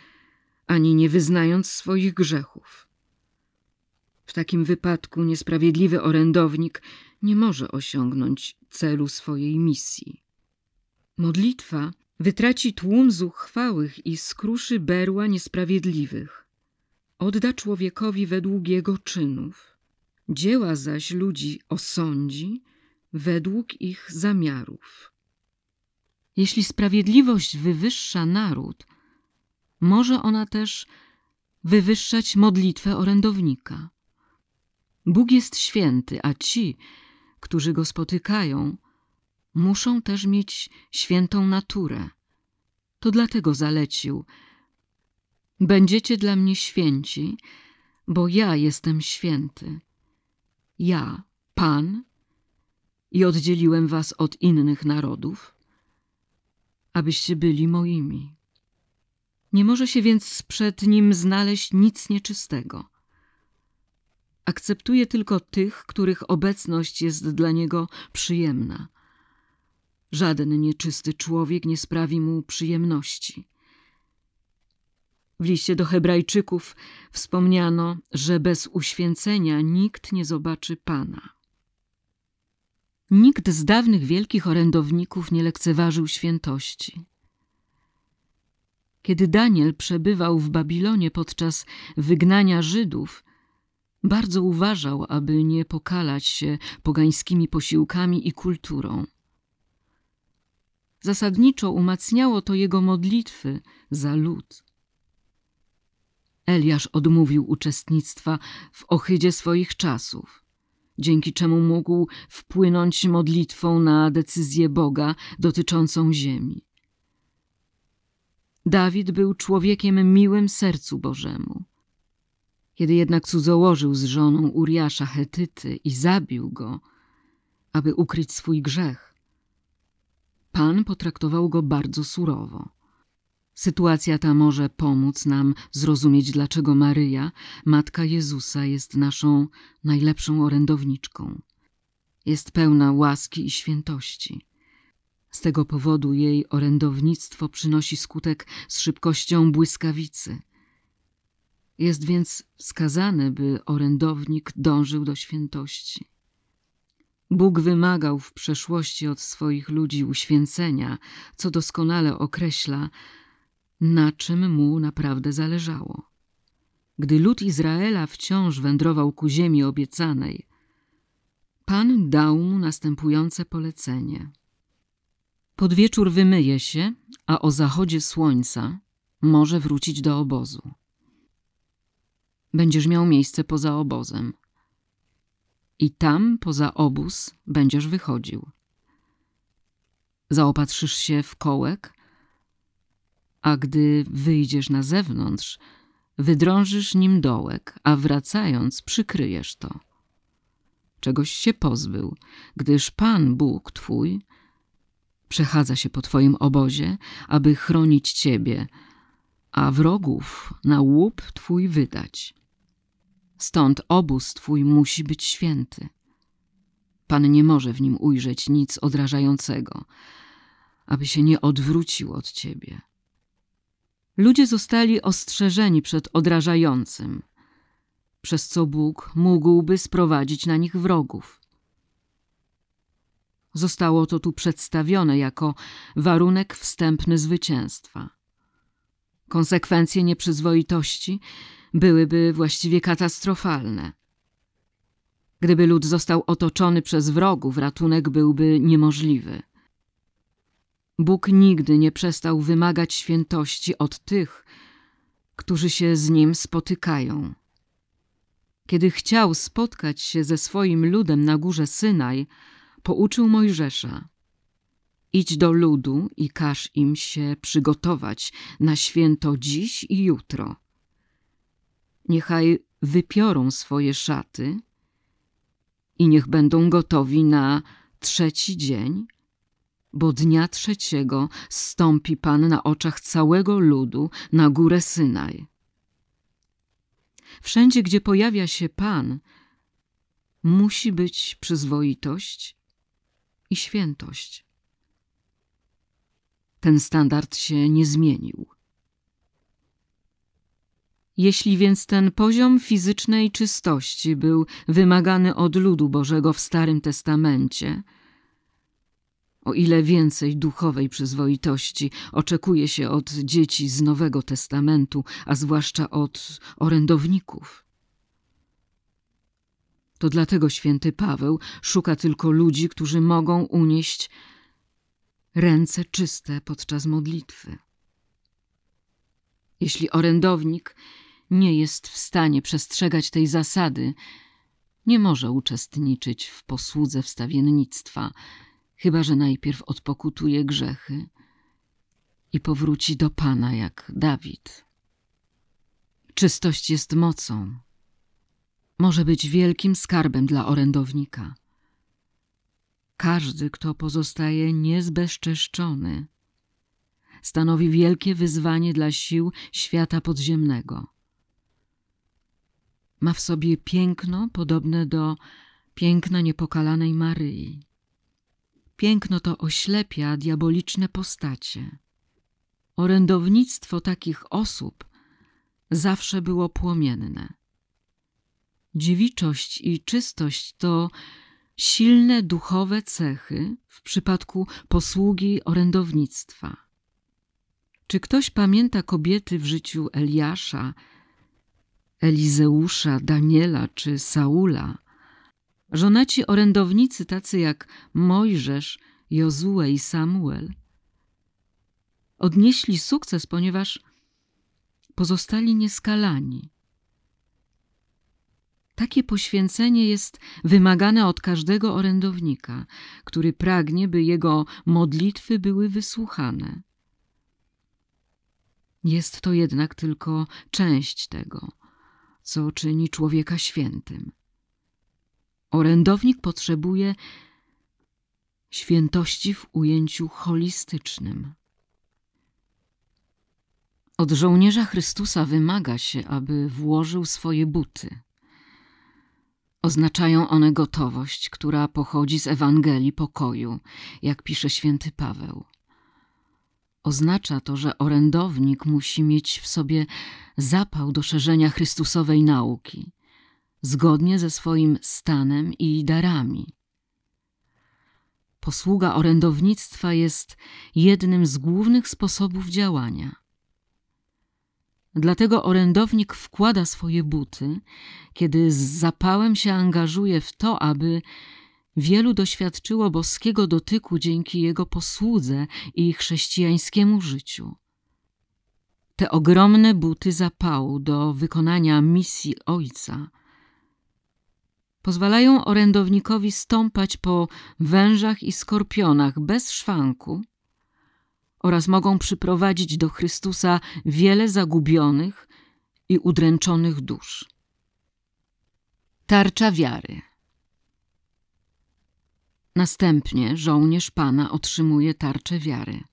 ani nie wyznając swoich grzechów. W takim wypadku niesprawiedliwy orędownik nie może osiągnąć celu swojej misji. Modlitwa wytraci tłum zuchwałych i skruszy berła niesprawiedliwych. Odda człowiekowi według jego czynów, dzieła zaś ludzi osądzi według ich zamiarów. Jeśli sprawiedliwość wywyższa naród, może ona też wywyższać modlitwę orędownika. Bóg jest święty, a ci, którzy go spotykają, muszą też mieć świętą naturę. To dlatego zalecił: Będziecie dla mnie święci, bo ja jestem święty. Ja, Pan, i oddzieliłem was od innych narodów, abyście byli moimi. Nie może się więc przed nim znaleźć nic nieczystego. Akceptuje tylko tych, których obecność jest dla niego przyjemna. Żaden nieczysty człowiek nie sprawi mu przyjemności. W liście do Hebrajczyków wspomniano, że bez uświęcenia nikt nie zobaczy Pana. Nikt z dawnych wielkich orędowników nie lekceważył świętości. Kiedy Daniel przebywał w Babilonie podczas wygnania Żydów, bardzo uważał, aby nie pokalać się pogańskimi posiłkami i kulturą. Zasadniczo umacniało to jego modlitwy za lud. Eliasz odmówił uczestnictwa w ohydzie swoich czasów, dzięki czemu mógł wpłynąć modlitwą na decyzję Boga dotyczącą ziemi. Dawid był człowiekiem miłym sercu Bożemu. Kiedy jednak cudzołożył z żoną Uriasza Hetyty i zabił go, aby ukryć swój grzech, Pan potraktował go bardzo surowo. Sytuacja ta może pomóc nam zrozumieć, dlaczego Maryja, matka Jezusa, jest naszą najlepszą orędowniczką. Jest pełna łaski i świętości. Z tego powodu jej orędownictwo przynosi skutek z szybkością błyskawicy. Jest więc wskazane, by orędownik dążył do świętości. Bóg wymagał w przeszłości od swoich ludzi uświęcenia, co doskonale określa, na czym mu naprawdę zależało. Gdy lud Izraela wciąż wędrował ku ziemi obiecanej, Pan dał mu następujące polecenie. Pod wieczór wymyje się, a o zachodzie słońca może wrócić do obozu. Będziesz miał miejsce poza obozem. I tam, poza obóz, będziesz wychodził. Zaopatrzysz się w kołek, a gdy wyjdziesz na zewnątrz, wydrążysz nim dołek, a wracając przykryjesz to. Czegoś się pozbył, gdyż Pan Bóg Twój przechadza się po Twoim obozie, aby chronić Ciebie, a wrogów na łup Twój wydać. Stąd obóz Twój musi być święty. Pan nie może w nim ujrzeć nic odrażającego, aby się nie odwrócił od Ciebie. Ludzie zostali ostrzeżeni przed odrażającym, przez co Bóg mógłby sprowadzić na nich wrogów. Zostało to tu przedstawione jako warunek wstępny zwycięstwa. Konsekwencje nieprzyzwoitości byłyby właściwie katastrofalne. Gdyby lud został otoczony przez wrogów, ratunek byłby niemożliwy. Bóg nigdy nie przestał wymagać świętości od tych, którzy się z Nim spotykają. Kiedy chciał spotkać się ze swoim ludem na górze Synaj, pouczył Mojżesza: Idź do ludu i każ im się przygotować na święto dziś i jutro. niechaj wypiorą swoje szaty i niech będą gotowi na trzeci dzień, bo dnia trzeciego stąpi Pan na oczach całego ludu na górę Synaj. Wszędzie, gdzie pojawia się Pan, musi być przyzwoitość i świętość. Ten standard się nie zmienił. Jeśli więc ten poziom fizycznej czystości był wymagany od ludu Bożego w Starym Testamencie, o ile więcej duchowej przyzwoitości oczekuje się od dzieci z Nowego Testamentu, a zwłaszcza od orędowników. To dlatego święty Paweł szuka tylko ludzi, którzy mogą unieść ręce czyste podczas modlitwy. Jeśli orędownik nie jest w stanie przestrzegać tej zasady, nie może uczestniczyć w posłudze wstawiennictwa, chyba że najpierw odpokutuje grzechy i powróci do Pana jak Dawid. Czystość jest mocą. Może być wielkim skarbem dla orędownika. Każdy, kto pozostaje niezbezczeszczony, stanowi wielkie wyzwanie dla sił świata podziemnego. Ma w sobie piękno podobne do piękna niepokalanej Maryi. Piękno to oślepia diaboliczne postacie. Orędownictwo takich osób zawsze było płomienne. Dziewiczość i czystość to silne duchowe cechy w przypadku posługi orędownictwa. Czy ktoś pamięta kobiety w życiu Eliasza, Elizeusza, Daniela czy Saula? Żonaci orędownicy tacy jak Mojżesz, Jozue i Samuel odnieśli sukces, ponieważ pozostali nieskalani. Takie poświęcenie jest wymagane od każdego orędownika, który pragnie, by jego modlitwy były wysłuchane. Jest to jednak tylko część tego, co czyni człowieka świętym. Orędownik potrzebuje świętości w ujęciu holistycznym. Od żołnierza Chrystusa wymaga się, aby włożył swoje buty. Oznaczają one gotowość, która pochodzi z Ewangelii pokoju, jak pisze święty Paweł. Oznacza to, że orędownik musi mieć w sobie zapał do szerzenia Chrystusowej nauki, zgodnie ze swoim stanem i darami. Posługa orędownictwa jest jednym z głównych sposobów działania. Dlatego orędownik wkłada swoje buty, kiedy z zapałem się angażuje w to, aby wielu doświadczyło boskiego dotyku dzięki jego posłudze i chrześcijańskiemu życiu. Te ogromne buty zapału do wykonania misji Ojca pozwalają orędownikowi stąpać po wężach i skorpionach bez szwanku oraz mogą przyprowadzić do Chrystusa wiele zagubionych i udręczonych dusz. Tarcza wiary. Następnie żołnierz Pana otrzymuje tarczę wiary,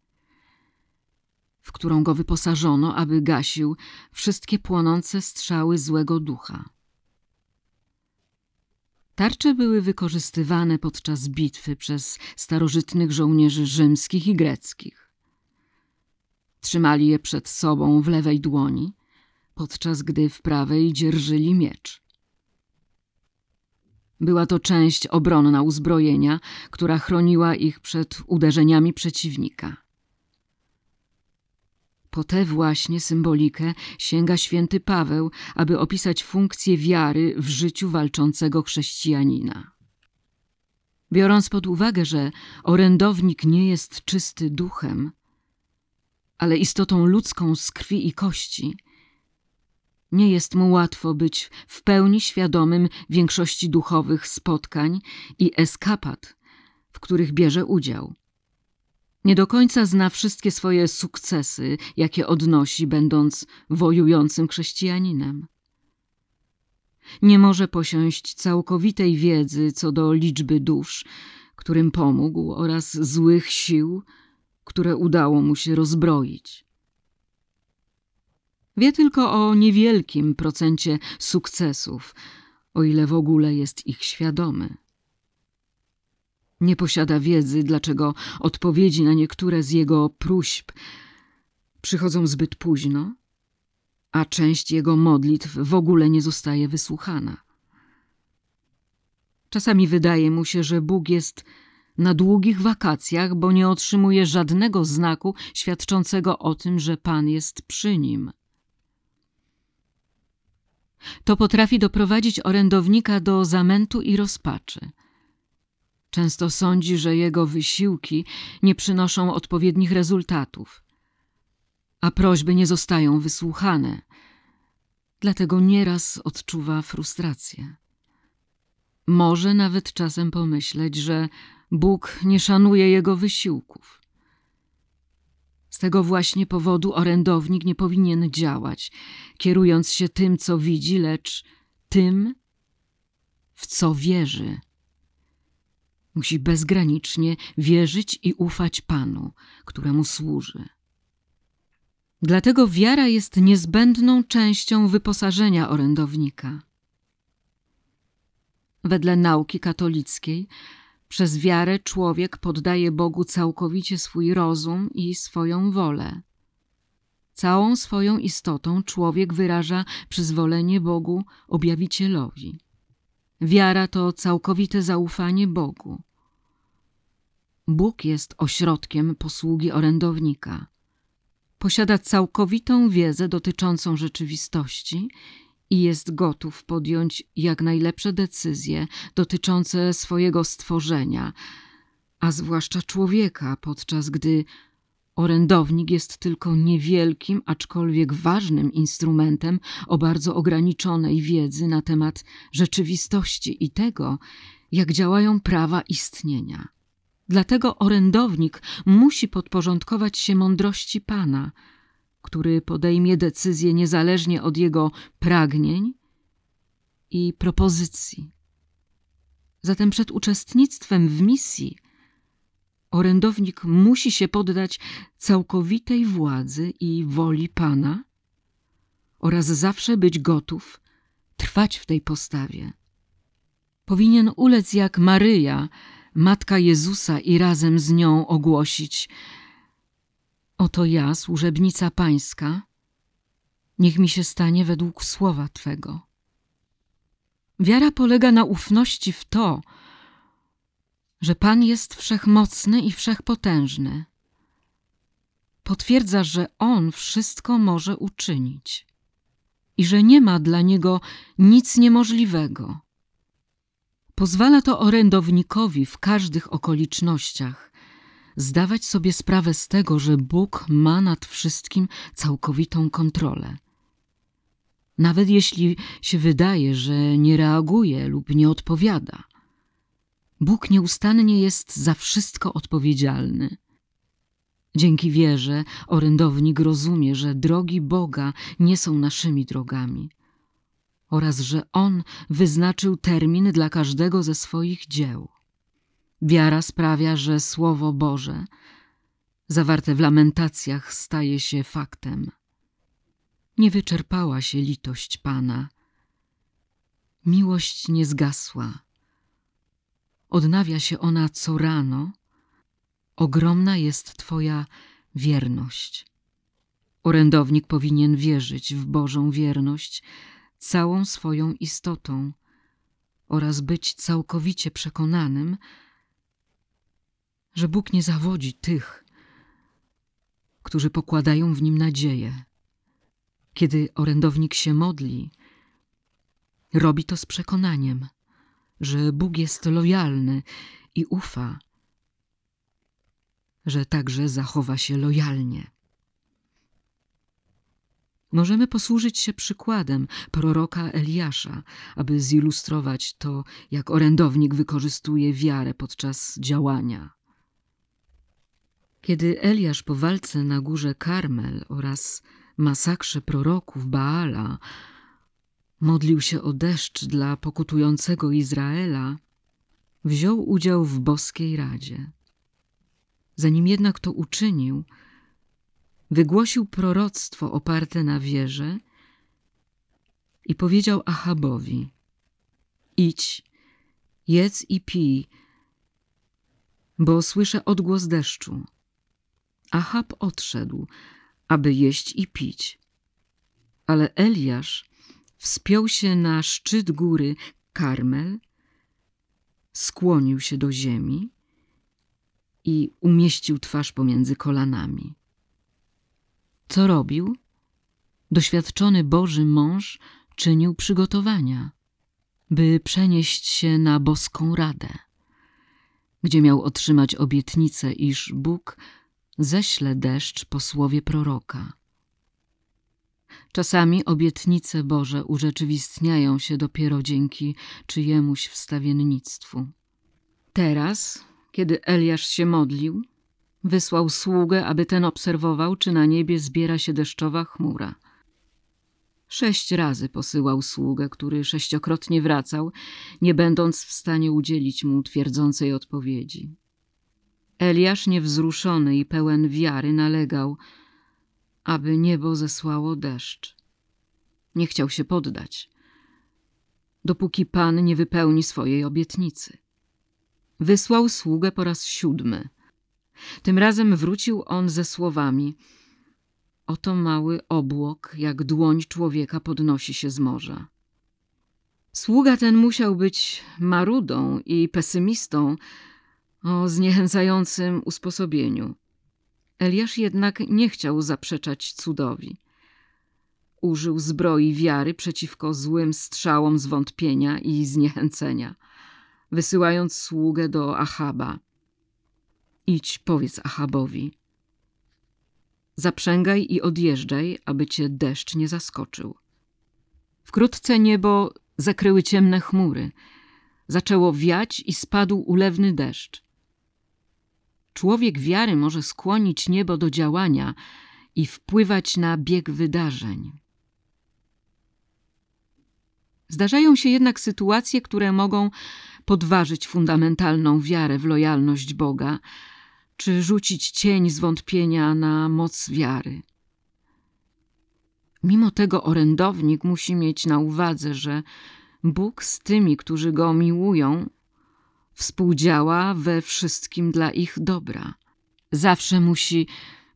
w którą go wyposażono, aby gasił wszystkie płonące strzały złego ducha. Tarcze były wykorzystywane podczas bitwy przez starożytnych żołnierzy rzymskich i greckich. Trzymali je przed sobą w lewej dłoni, podczas gdy w prawej dzierżyli miecz. Była to część obronna uzbrojenia, która chroniła ich przed uderzeniami przeciwnika. Po tę właśnie symbolikę sięga święty Paweł, aby opisać funkcję wiary w życiu walczącego chrześcijanina. Biorąc pod uwagę, że orędownik nie jest czysty duchem, ale istotą ludzką z krwi i kości, nie jest mu łatwo być w pełni świadomym większości duchowych spotkań i eskapad, w których bierze udział. Nie do końca zna wszystkie swoje sukcesy, jakie odnosi, będąc wojującym chrześcijaninem. Nie może posiąść całkowitej wiedzy co do liczby dusz, którym pomógł, oraz złych sił, które udało mu się rozbroić. Wie tylko o niewielkim procencie sukcesów, o ile w ogóle jest ich świadomy. Nie posiada wiedzy, dlaczego odpowiedzi na niektóre z jego próśb przychodzą zbyt późno, a część jego modlitw w ogóle nie zostaje wysłuchana. Czasami wydaje mu się, że Bóg jest na długich wakacjach, bo nie otrzymuje żadnego znaku świadczącego o tym, że Pan jest przy nim. To potrafi doprowadzić orędownika do zamętu i rozpaczy. Często sądzi, że jego wysiłki nie przynoszą odpowiednich rezultatów, a prośby nie zostają wysłuchane. Dlatego nieraz odczuwa frustrację. Może nawet czasem pomyśleć, że Bóg nie szanuje jego wysiłków. Z tego właśnie powodu orędownik nie powinien działać, kierując się tym, co widzi, lecz tym, w co wierzy. Musi bezgranicznie wierzyć i ufać Panu, któremu służy. Dlatego wiara jest niezbędną częścią wyposażenia orędownika. Wedle nauki katolickiej, przez wiarę człowiek poddaje Bogu całkowicie swój rozum i swoją wolę. Całą swoją istotą człowiek wyraża przyzwolenie Bogu objawicielowi. Wiara to całkowite zaufanie Bogu. Bóg jest ośrodkiem posługi orędownika. Posiada całkowitą wiedzę dotyczącą rzeczywistości i jest gotów podjąć jak najlepsze decyzje dotyczące swojego stworzenia, a zwłaszcza człowieka, podczas gdy orędownik jest tylko niewielkim, aczkolwiek ważnym instrumentem o bardzo ograniczonej wiedzy na temat rzeczywistości i tego, jak działają prawa istnienia. Dlatego orędownik musi podporządkować się mądrości Pana – który podejmie decyzję niezależnie od jego pragnień i propozycji. Zatem przed uczestnictwem w misji orędownik musi się poddać całkowitej władzy i woli Pana oraz zawsze być gotów trwać w tej postawie. Powinien ulec jak Maryja, matka Jezusa, i razem z nią ogłosić – Oto ja, służebnica pańska, niech mi się stanie według słowa Twego. Wiara polega na ufności w to, że Pan jest wszechmocny i wszechpotężny. Potwierdza, że On wszystko może uczynić i że nie ma dla Niego nic niemożliwego. Pozwala to orędownikowi w każdych okolicznościach zdawać sobie sprawę z tego, że Bóg ma nad wszystkim całkowitą kontrolę. Nawet jeśli się wydaje, że nie reaguje lub nie odpowiada, Bóg nieustannie jest za wszystko odpowiedzialny. Dzięki wierze orędownik rozumie, że drogi Boga nie są naszymi drogami oraz że On wyznaczył termin dla każdego ze swoich dzieł. Wiara sprawia, że Słowo Boże, zawarte w lamentacjach, staje się faktem. Nie wyczerpała się litość Pana. Miłość nie zgasła. Odnawia się ona co rano. Ogromna jest Twoja wierność. Orędownik powinien wierzyć w Bożą wierność całą swoją istotą oraz być całkowicie przekonanym, że Bóg nie zawodzi tych, którzy pokładają w nim nadzieję. Kiedy orędownik się modli, robi to z przekonaniem, że Bóg jest lojalny i ufa, że także zachowa się lojalnie. Możemy posłużyć się przykładem proroka Eliasza, aby zilustrować to, jak orędownik wykorzystuje wiarę podczas działania. Kiedy Eliasz po walce na górze Karmel oraz masakrze proroków Baala modlił się o deszcz dla pokutującego Izraela, wziął udział w boskiej radzie. Zanim jednak to uczynił, wygłosił proroctwo oparte na wierze i powiedział Achabowi: Idź, jedz i pij, bo słyszę odgłos deszczu. Achab odszedł, aby jeść i pić. Ale Eliasz wspiął się na szczyt góry Karmel, skłonił się do ziemi i umieścił twarz pomiędzy kolanami. Co robił? Doświadczony Boży mąż czynił przygotowania, by przenieść się na boską radę, gdzie miał otrzymać obietnicę, iż Bóg ześle deszcz po słowie proroka. Czasami obietnice Boże urzeczywistniają się dopiero dzięki czyjemuś wstawiennictwu. Teraz, kiedy Eliasz się modlił, wysłał sługę, aby ten obserwował, czy na niebie zbiera się deszczowa chmura. Sześć razy posyłał sługę, który sześciokrotnie wracał, nie będąc w stanie udzielić mu twierdzącej odpowiedzi. Eliasz niewzruszony i pełen wiary nalegał, aby niebo zesłało deszcz. Nie chciał się poddać, dopóki Pan nie wypełni swojej obietnicy. Wysłał sługę po raz siódmy. Tym razem wrócił on ze słowami: Oto mały obłok, jak dłoń człowieka podnosi się z morza. Sługa ten musiał być marudą i pesymistą o zniechęcającym usposobieniu. Eliasz jednak nie chciał zaprzeczać cudowi. Użył zbroi wiary przeciwko złym strzałom zwątpienia i zniechęcenia, wysyłając sługę do Achaba. Idź, powiedz Achabowi. Zaprzęgaj i odjeżdżaj, aby cię deszcz nie zaskoczył. Wkrótce niebo zakryły ciemne chmury. Zaczęło wiać i spadł ulewny deszcz. Człowiek wiary może skłonić niebo do działania i wpływać na bieg wydarzeń. Zdarzają się jednak sytuacje, które mogą podważyć fundamentalną wiarę w lojalność Boga, czy rzucić cień zwątpienia na moc wiary. Mimo tego orędownik musi mieć na uwadze, że Bóg z tymi, którzy go miłują, współdziała we wszystkim dla ich dobra. Zawsze musi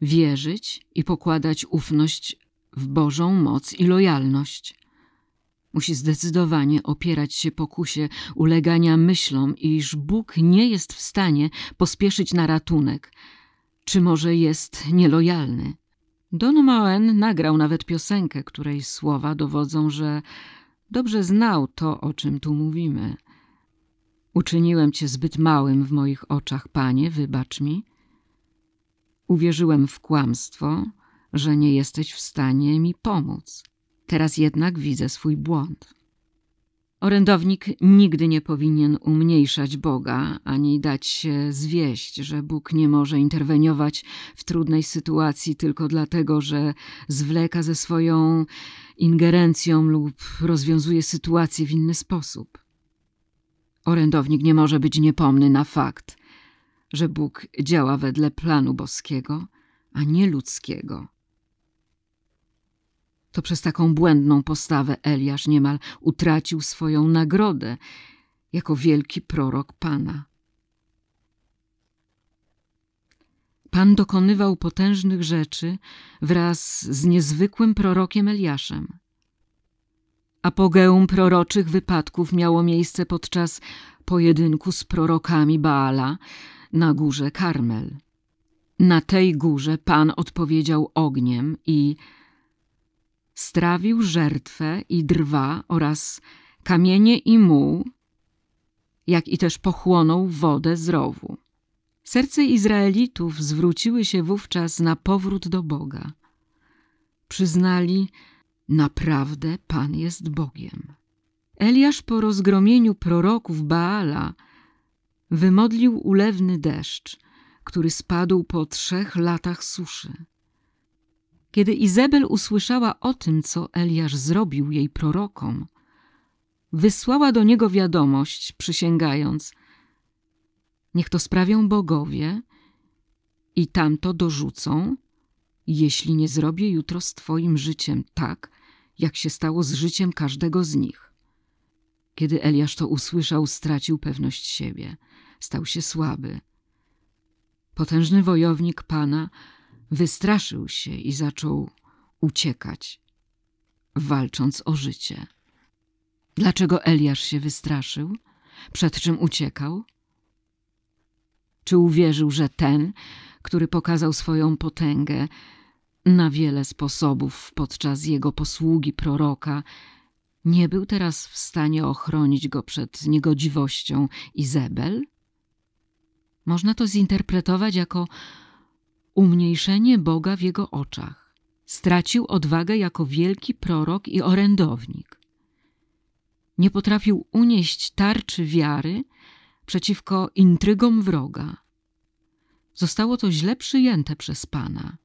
wierzyć i pokładać ufność w Bożą moc i lojalność. Musi zdecydowanie opierać się pokusie ulegania myślom, iż Bóg nie jest w stanie pospieszyć na ratunek, czy może jest nielojalny. Don Moen nagrał nawet piosenkę, której słowa dowodzą, że dobrze znał to, o czym tu mówimy. Uczyniłem cię zbyt małym w moich oczach, panie, wybacz mi. Uwierzyłem w kłamstwo, że nie jesteś w stanie mi pomóc. Teraz jednak widzę swój błąd. Orędownik nigdy nie powinien umniejszać Boga, ani dać się zwieść, że Bóg nie może interweniować w trudnej sytuacji tylko dlatego, że zwleka ze swoją ingerencją lub rozwiązuje sytuację w inny sposób. Orędownik nie może być niepomny na fakt, że Bóg działa wedle planu boskiego, a nie ludzkiego. To przez taką błędną postawę Eliasz niemal utracił swoją nagrodę jako wielki prorok Pana. Pan dokonywał potężnych rzeczy wraz z niezwykłym prorokiem Eliaszem. Apogeum proroczych wypadków miało miejsce podczas pojedynku z prorokami Baala na górze Karmel. Na tej górze Pan odpowiedział ogniem i strawił żertwę i drwa oraz kamienie i muł, jak i też pochłonął wodę z rowu. Serce Izraelitów zwróciły się wówczas na powrót do Boga. Przyznali, naprawdę Pan jest Bogiem. Eliasz po rozgromieniu proroków Baala wymodlił ulewny deszcz, który spadł po trzech latach suszy. Kiedy Izabel usłyszała o tym, co Eliasz zrobił jej prorokom, wysłała do niego wiadomość, przysięgając: Niech to sprawią bogowie i tamto dorzucą, jeśli nie zrobię jutro z Twoim życiem tak, jak się stało z życiem każdego z nich. Kiedy Eliasz to usłyszał, stracił pewność siebie, stał się słaby. Potężny wojownik pana wystraszył się i zaczął uciekać, walcząc o życie. Dlaczego Eliasz się wystraszył? Przed czym uciekał? Czy uwierzył, że ten, który pokazał swoją potęgę na wiele sposobów podczas jego posługi proroka, nie był teraz w stanie ochronić go przed niegodziwością Izabel? Można to zinterpretować jako umniejszenie Boga w jego oczach. Stracił odwagę jako wielki prorok i orędownik. Nie potrafił unieść tarczy wiary przeciwko intrygom wroga. Zostało to źle przyjęte przez Pana.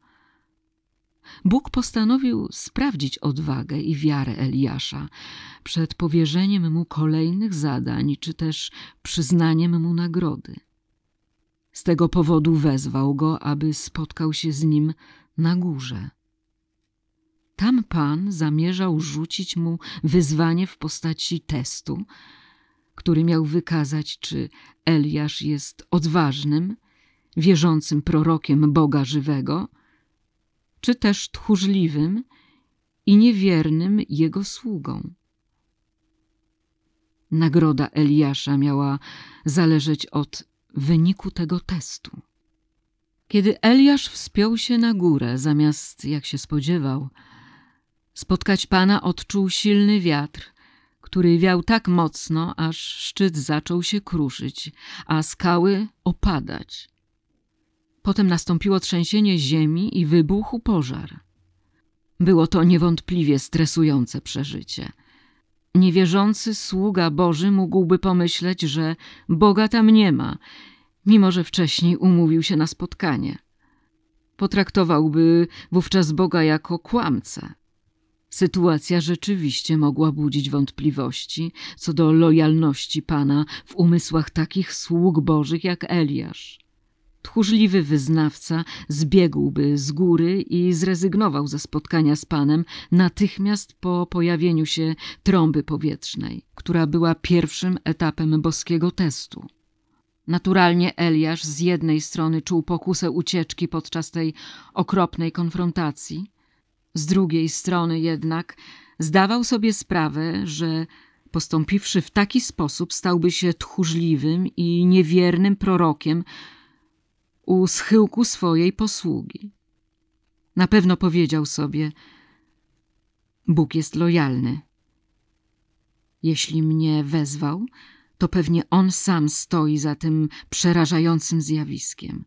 Bóg postanowił sprawdzić odwagę i wiarę Eliasza przed powierzeniem mu kolejnych zadań, czy też przyznaniem mu nagrody. Z tego powodu wezwał go, aby spotkał się z nim na górze. Tam Pan zamierzał rzucić mu wyzwanie w postaci testu, który miał wykazać, czy Eliasz jest odważnym, wierzącym prorokiem Boga żywego, czy też tchórzliwym i niewiernym jego sługą. Nagroda Eliasza miała zależeć od wyniku tego testu. Kiedy Eliasz wspiął się na górę, zamiast, jak się spodziewał, spotkać Pana, odczuł silny wiatr, który wiał tak mocno, aż szczyt zaczął się kruszyć, a skały opadać. Potem nastąpiło trzęsienie ziemi i wybuchł pożar. Było to niewątpliwie stresujące przeżycie. Niewierzący sługa Boży mógłby pomyśleć, że Boga tam nie ma, mimo że wcześniej umówił się na spotkanie. Potraktowałby wówczas Boga jako kłamcę. Sytuacja rzeczywiście mogła budzić wątpliwości co do lojalności Pana w umysłach takich sług Bożych jak Eliasz. Tchórzliwy wyznawca zbiegłby z góry i zrezygnował ze spotkania z Panem natychmiast po pojawieniu się trąby powietrznej, która była pierwszym etapem boskiego testu. Naturalnie Eliasz z jednej strony czuł pokusę ucieczki podczas tej okropnej konfrontacji, z drugiej strony jednak zdawał sobie sprawę, że postąpiwszy w taki sposób stałby się tchórzliwym i niewiernym prorokiem u schyłku swojej posługi. Na pewno powiedział sobie: Bóg jest lojalny. Jeśli mnie wezwał, to pewnie on sam stoi za tym przerażającym zjawiskiem.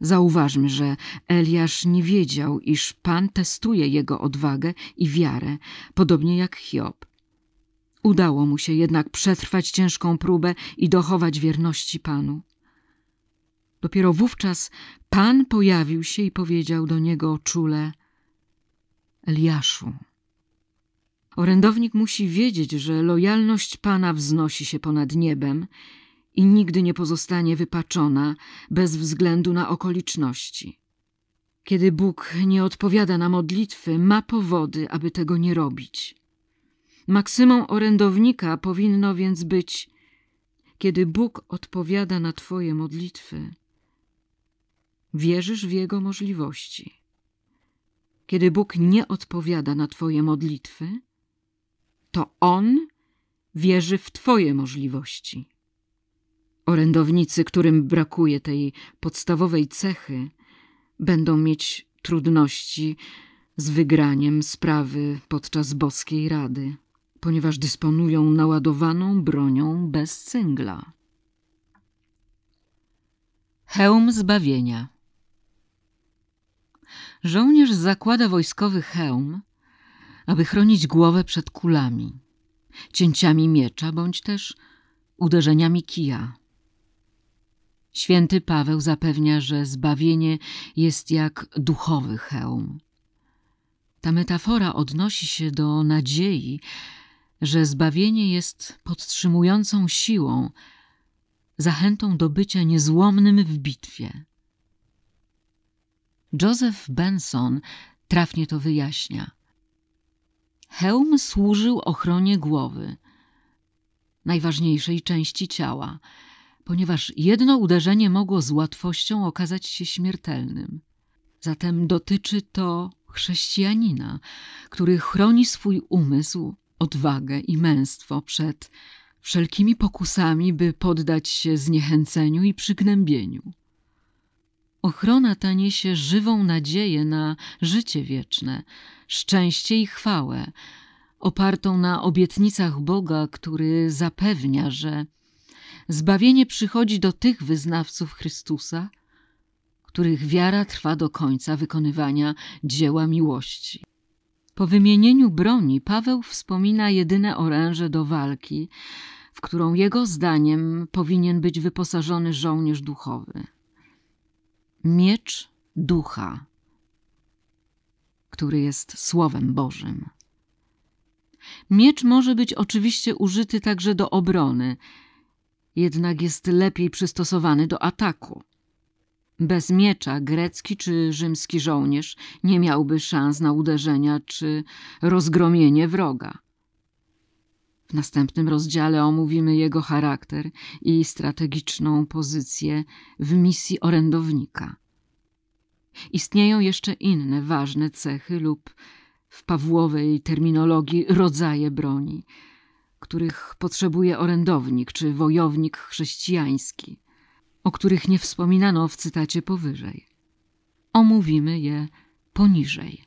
Zauważmy, że Eliasz nie wiedział, iż Pan testuje jego odwagę i wiarę, podobnie jak Hiob. Udało mu się jednak przetrwać ciężką próbę i dochować wierności Panu. Dopiero wówczas Pan pojawił się i powiedział do niego czule: Eliaszu. Orędownik musi wiedzieć, że lojalność Pana wznosi się ponad niebem i nigdy nie pozostanie wypaczona bez względu na okoliczności. Kiedy Bóg nie odpowiada na modlitwy, ma powody, aby tego nie robić. Maksymą orędownika powinno więc być: kiedy Bóg odpowiada na Twoje modlitwy, wierzysz w Jego możliwości. Kiedy Bóg nie odpowiada na Twoje modlitwy, to On wierzy w Twoje możliwości. Orędownicy, którym brakuje tej podstawowej cechy, będą mieć trudności z wygraniem sprawy podczas boskiej rady, ponieważ dysponują naładowaną bronią bez cyngla. Hełm zbawienia Żołnierz zakłada wojskowy hełm, aby chronić głowę przed kulami, cięciami miecza bądź też uderzeniami kija. Święty Paweł zapewnia, że zbawienie jest jak duchowy hełm. Ta metafora odnosi się do nadziei, że zbawienie jest podtrzymującą siłą, zachętą do bycia niezłomnym w bitwie. Joseph Benson trafnie to wyjaśnia. Hełm służył ochronie głowy, najważniejszej części ciała, ponieważ jedno uderzenie mogło z łatwością okazać się śmiertelnym. Zatem dotyczy to chrześcijanina, który chroni swój umysł, odwagę i męstwo przed wszelkimi pokusami, by poddać się zniechęceniu i przygnębieniu. Ochrona ta niesie żywą nadzieję na życie wieczne, szczęście i chwałę, opartą na obietnicach Boga, który zapewnia, że zbawienie przychodzi do tych wyznawców Chrystusa, których wiara trwa do końca wykonywania dzieła miłości. Po wymienieniu broni Paweł wspomina jedyne oręże do walki, w którą jego zdaniem powinien być wyposażony żołnierz duchowy. Miecz ducha, który jest Słowem Bożym. Miecz może być oczywiście użyty także do obrony, jednak jest lepiej przystosowany do ataku. Bez miecza grecki czy rzymski żołnierz nie miałby szans na uderzenia czy rozgromienie wroga. W następnym rozdziale omówimy jego charakter i strategiczną pozycję w misji orędownika. Istnieją jeszcze inne ważne cechy lub w Pawłowej terminologii rodzaje broni, których potrzebuje orędownik czy wojownik chrześcijański, o których nie wspominano w cytacie powyżej. Omówimy je poniżej.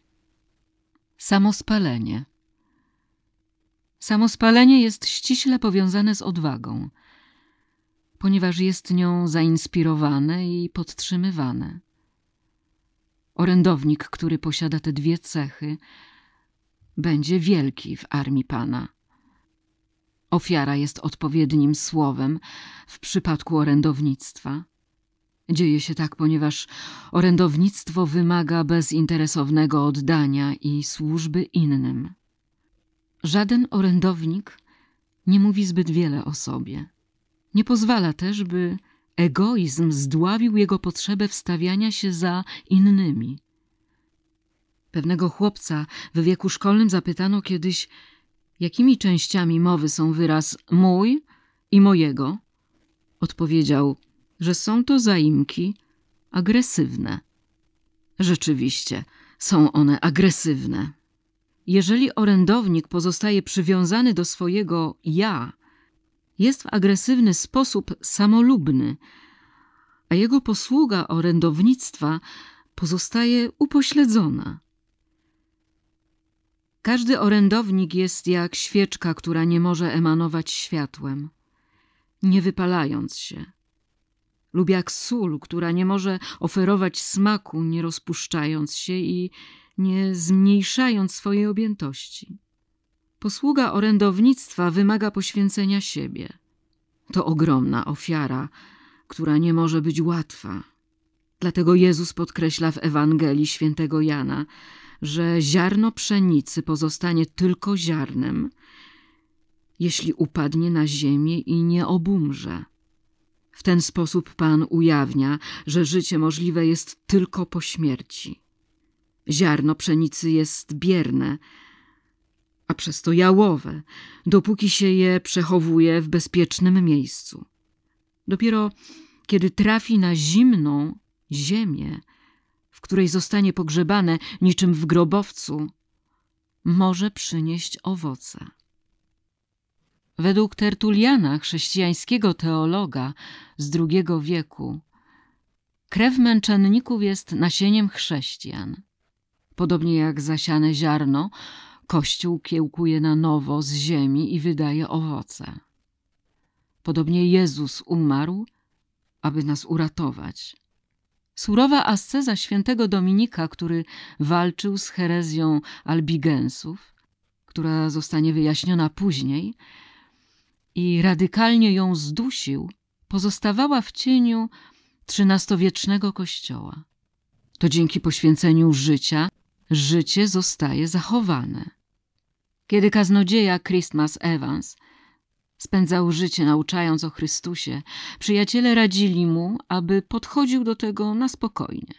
Samospalenie. Samospalenie jest ściśle powiązane z odwagą, ponieważ jest nią zainspirowane i podtrzymywane. Orędownik, który posiada te dwie cechy, będzie wielki w armii Pana. Ofiara jest odpowiednim słowem w przypadku orędownictwa. Dzieje się tak, ponieważ orędownictwo wymaga bezinteresownego oddania i służby innym. Żaden orędownik nie mówi zbyt wiele o sobie. Nie pozwala też, by egoizm zdławił jego potrzebę wstawiania się za innymi. Pewnego chłopca w wieku szkolnym zapytano kiedyś, jakimi częściami mowy są wyraz mój i mojego. Odpowiedział, że są to zaimki agresywne. Rzeczywiście, są one agresywne. Jeżeli orędownik pozostaje przywiązany do swojego ja, jest w agresywny sposób samolubny, a jego posługa orędownictwa pozostaje upośledzona. Każdy orędownik jest jak świeczka, która nie może emanować światłem, nie wypalając się, lub jak sól, która nie może oferować smaku, nie rozpuszczając się i nie zmniejszając swojej objętości. Posługa orędownictwa wymaga poświęcenia siebie. To ogromna ofiara, która nie może być łatwa. Dlatego Jezus podkreśla w Ewangelii świętego Jana, że ziarno pszenicy pozostanie tylko ziarnem, jeśli upadnie na ziemię i nie obumrze. W ten sposób Pan ujawnia, że życie możliwe jest tylko po śmierci. Ziarno pszenicy jest bierne, a przez to jałowe, dopóki się je przechowuje w bezpiecznym miejscu. Dopiero kiedy trafi na zimną ziemię, w której zostanie pogrzebane niczym w grobowcu, może przynieść owoce. Według Tertuliana, chrześcijańskiego teologa z II wieku, krew męczenników jest nasieniem chrześcijan. Podobnie jak zasiane ziarno, Kościół kiełkuje na nowo z ziemi i wydaje owoce. Podobnie Jezus umarł, aby nas uratować. Surowa asceza świętego Dominika, który walczył z herezją albigensów, która zostanie wyjaśniona później, i radykalnie ją zdusił, pozostawała w cieniu XIII-wiecznego kościoła. To dzięki poświęceniu życia życie zostaje zachowane. Kiedy kaznodzieja Christmas Evans spędzał życie nauczając o Chrystusie, przyjaciele radzili mu, aby podchodził do tego na spokojnie.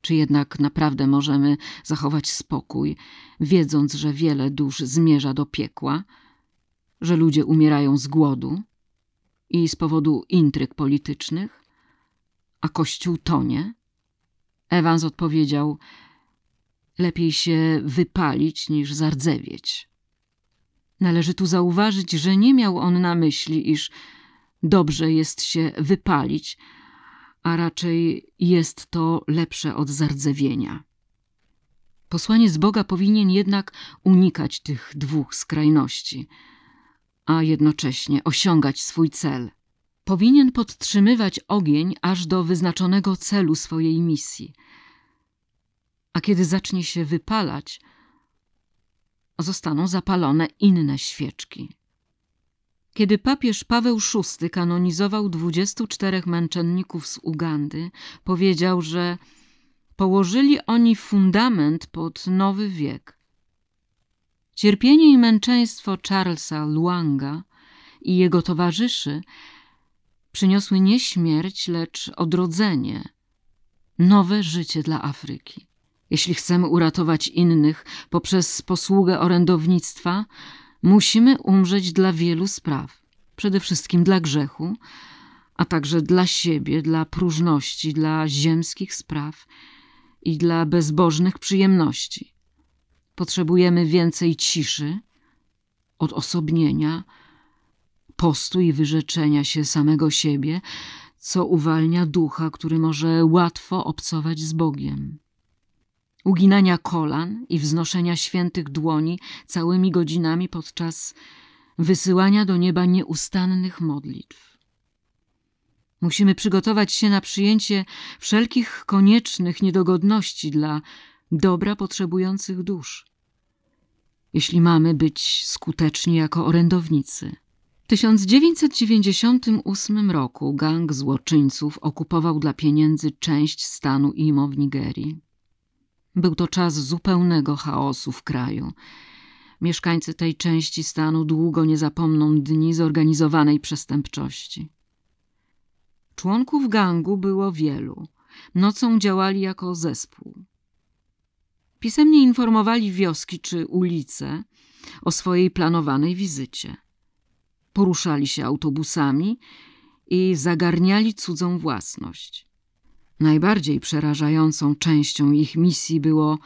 Czy jednak naprawdę możemy zachować spokój, wiedząc, że wiele dusz zmierza do piekła, że ludzie umierają z głodu i z powodu intryg politycznych, a Kościół tonie? Evans odpowiedział: Lepiej się wypalić niż zardzewieć. Należy tu zauważyć, że nie miał on na myśli, iż dobrze jest się wypalić, a raczej jest to lepsze od zardzewienia. Posłanie z Boga powinien jednak unikać tych dwóch skrajności, a jednocześnie osiągać swój cel. Powinien podtrzymywać ogień aż do wyznaczonego celu swojej misji. A kiedy zacznie się wypalać, zostaną zapalone inne świeczki. Kiedy papież Paweł VI kanonizował 24 męczenników z Ugandy, powiedział, że położyli oni fundament pod nowy wiek. Cierpienie i męczeństwo Charlesa Luanga i jego towarzyszy przyniosły nie śmierć, lecz odrodzenie, nowe życie dla Afryki. Jeśli chcemy uratować innych poprzez posługę orędownictwa, musimy umrzeć dla wielu spraw. Przede wszystkim dla grzechu, a także dla siebie, dla próżności, dla ziemskich spraw i dla bezbożnych przyjemności. Potrzebujemy więcej ciszy, odosobnienia, postu i wyrzeczenia się samego siebie, co uwalnia ducha, który może łatwo obcować z Bogiem uginania kolan i wznoszenia świętych dłoni całymi godzinami podczas wysyłania do nieba nieustannych modlitw. Musimy przygotować się na przyjęcie wszelkich koniecznych niedogodności dla dobra potrzebujących dusz, jeśli mamy być skuteczni jako orędownicy. W 1998 roku gang złoczyńców okupował dla pieniędzy część stanu Imo w Nigerii. Był to czas zupełnego chaosu w kraju. Mieszkańcy tej części stanu długo nie zapomną dni zorganizowanej przestępczości. Członków gangu było wielu. Nocą działali jako zespół. Pisemnie informowali wioski czy ulice o swojej planowanej wizycie. Poruszali się autobusami i zagarniali cudzą własność. Najbardziej przerażającą częścią ich misji było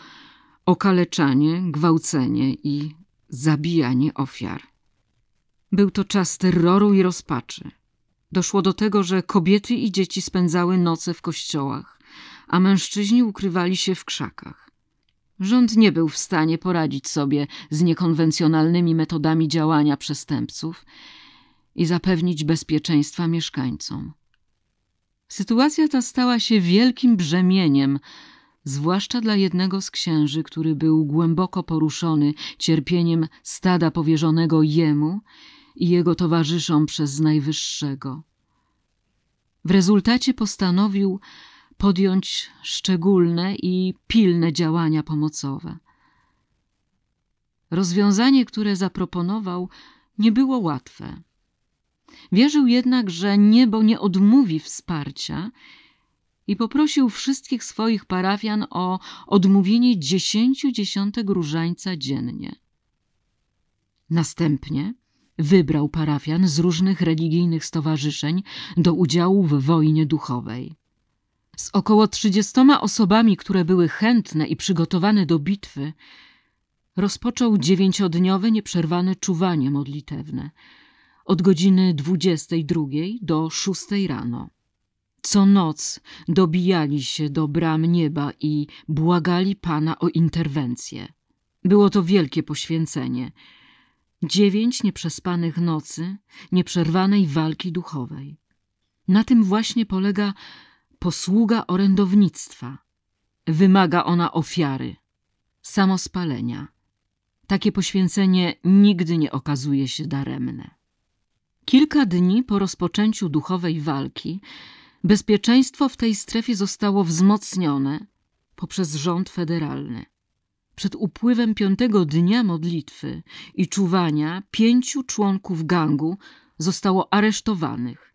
okaleczanie, gwałcenie i zabijanie ofiar. Był to czas terroru i rozpaczy. Doszło do tego, że kobiety i dzieci spędzały noce w kościołach, a mężczyźni ukrywali się w krzakach. Rząd nie był w stanie poradzić sobie z niekonwencjonalnymi metodami działania przestępców i zapewnić bezpieczeństwa mieszkańcom. Sytuacja ta stała się wielkim brzemieniem, zwłaszcza dla jednego z księży, który był głęboko poruszony cierpieniem stada powierzonego jemu i jego towarzyszom przez Najwyższego. W rezultacie postanowił podjąć szczególne i pilne działania pomocowe. Rozwiązanie, które zaproponował, nie było łatwe. Wierzył jednak, że niebo nie odmówi wsparcia i poprosił wszystkich swoich parafian o odmówienie dziesięciu dziesiątek różańca dziennie. Następnie wybrał parafian z różnych religijnych stowarzyszeń do udziału w wojnie duchowej. Z około trzydziestoma osobami, które były chętne i przygotowane do bitwy, rozpoczął dziewięciodniowe nieprzerwane czuwanie modlitewne – od godziny 22 do 6 rano. Co noc dobijali się do bram nieba i błagali Pana o interwencję. Było to wielkie poświęcenie. Dziewięć nieprzespanych nocy, nieprzerwanej walki duchowej. Na tym właśnie polega posługa orędownictwa. Wymaga ona ofiary, samospalenia. Takie poświęcenie nigdy nie okazuje się daremne. Kilka dni po rozpoczęciu duchowej walki bezpieczeństwo w tej strefie zostało wzmocnione poprzez rząd federalny. przed upływem piątego dnia modlitwy i czuwania pięciu członków gangu zostało aresztowanych.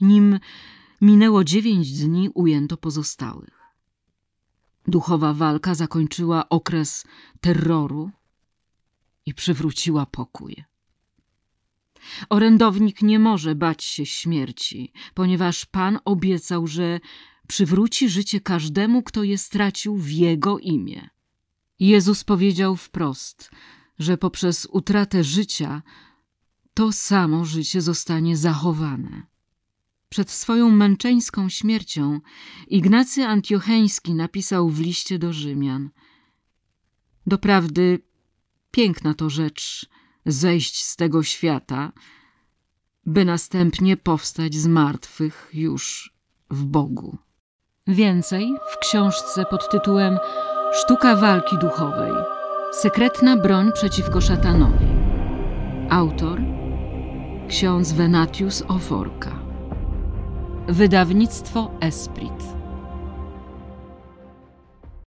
Nim minęło dziewięć dni, ujęto pozostałych. Duchowa walka zakończyła okres terroru i przywróciła pokój. Orędownik nie może bać się śmierci, ponieważ Pan obiecał, że przywróci życie każdemu, kto je stracił w Jego imię. Jezus powiedział wprost, że poprzez utratę życia to samo życie zostanie zachowane. Przed swoją męczeńską śmiercią Ignacy Antiocheński napisał w liście do Rzymian: Doprawdy piękna to rzecz zejść z tego świata, by następnie powstać z martwych już w Bogu. Więcej w książce pod tytułem Sztuka walki duchowej. Sekretna broń przeciwko szatanowi. Autor ksiądz Venatius Oforka. Wydawnictwo Esprit.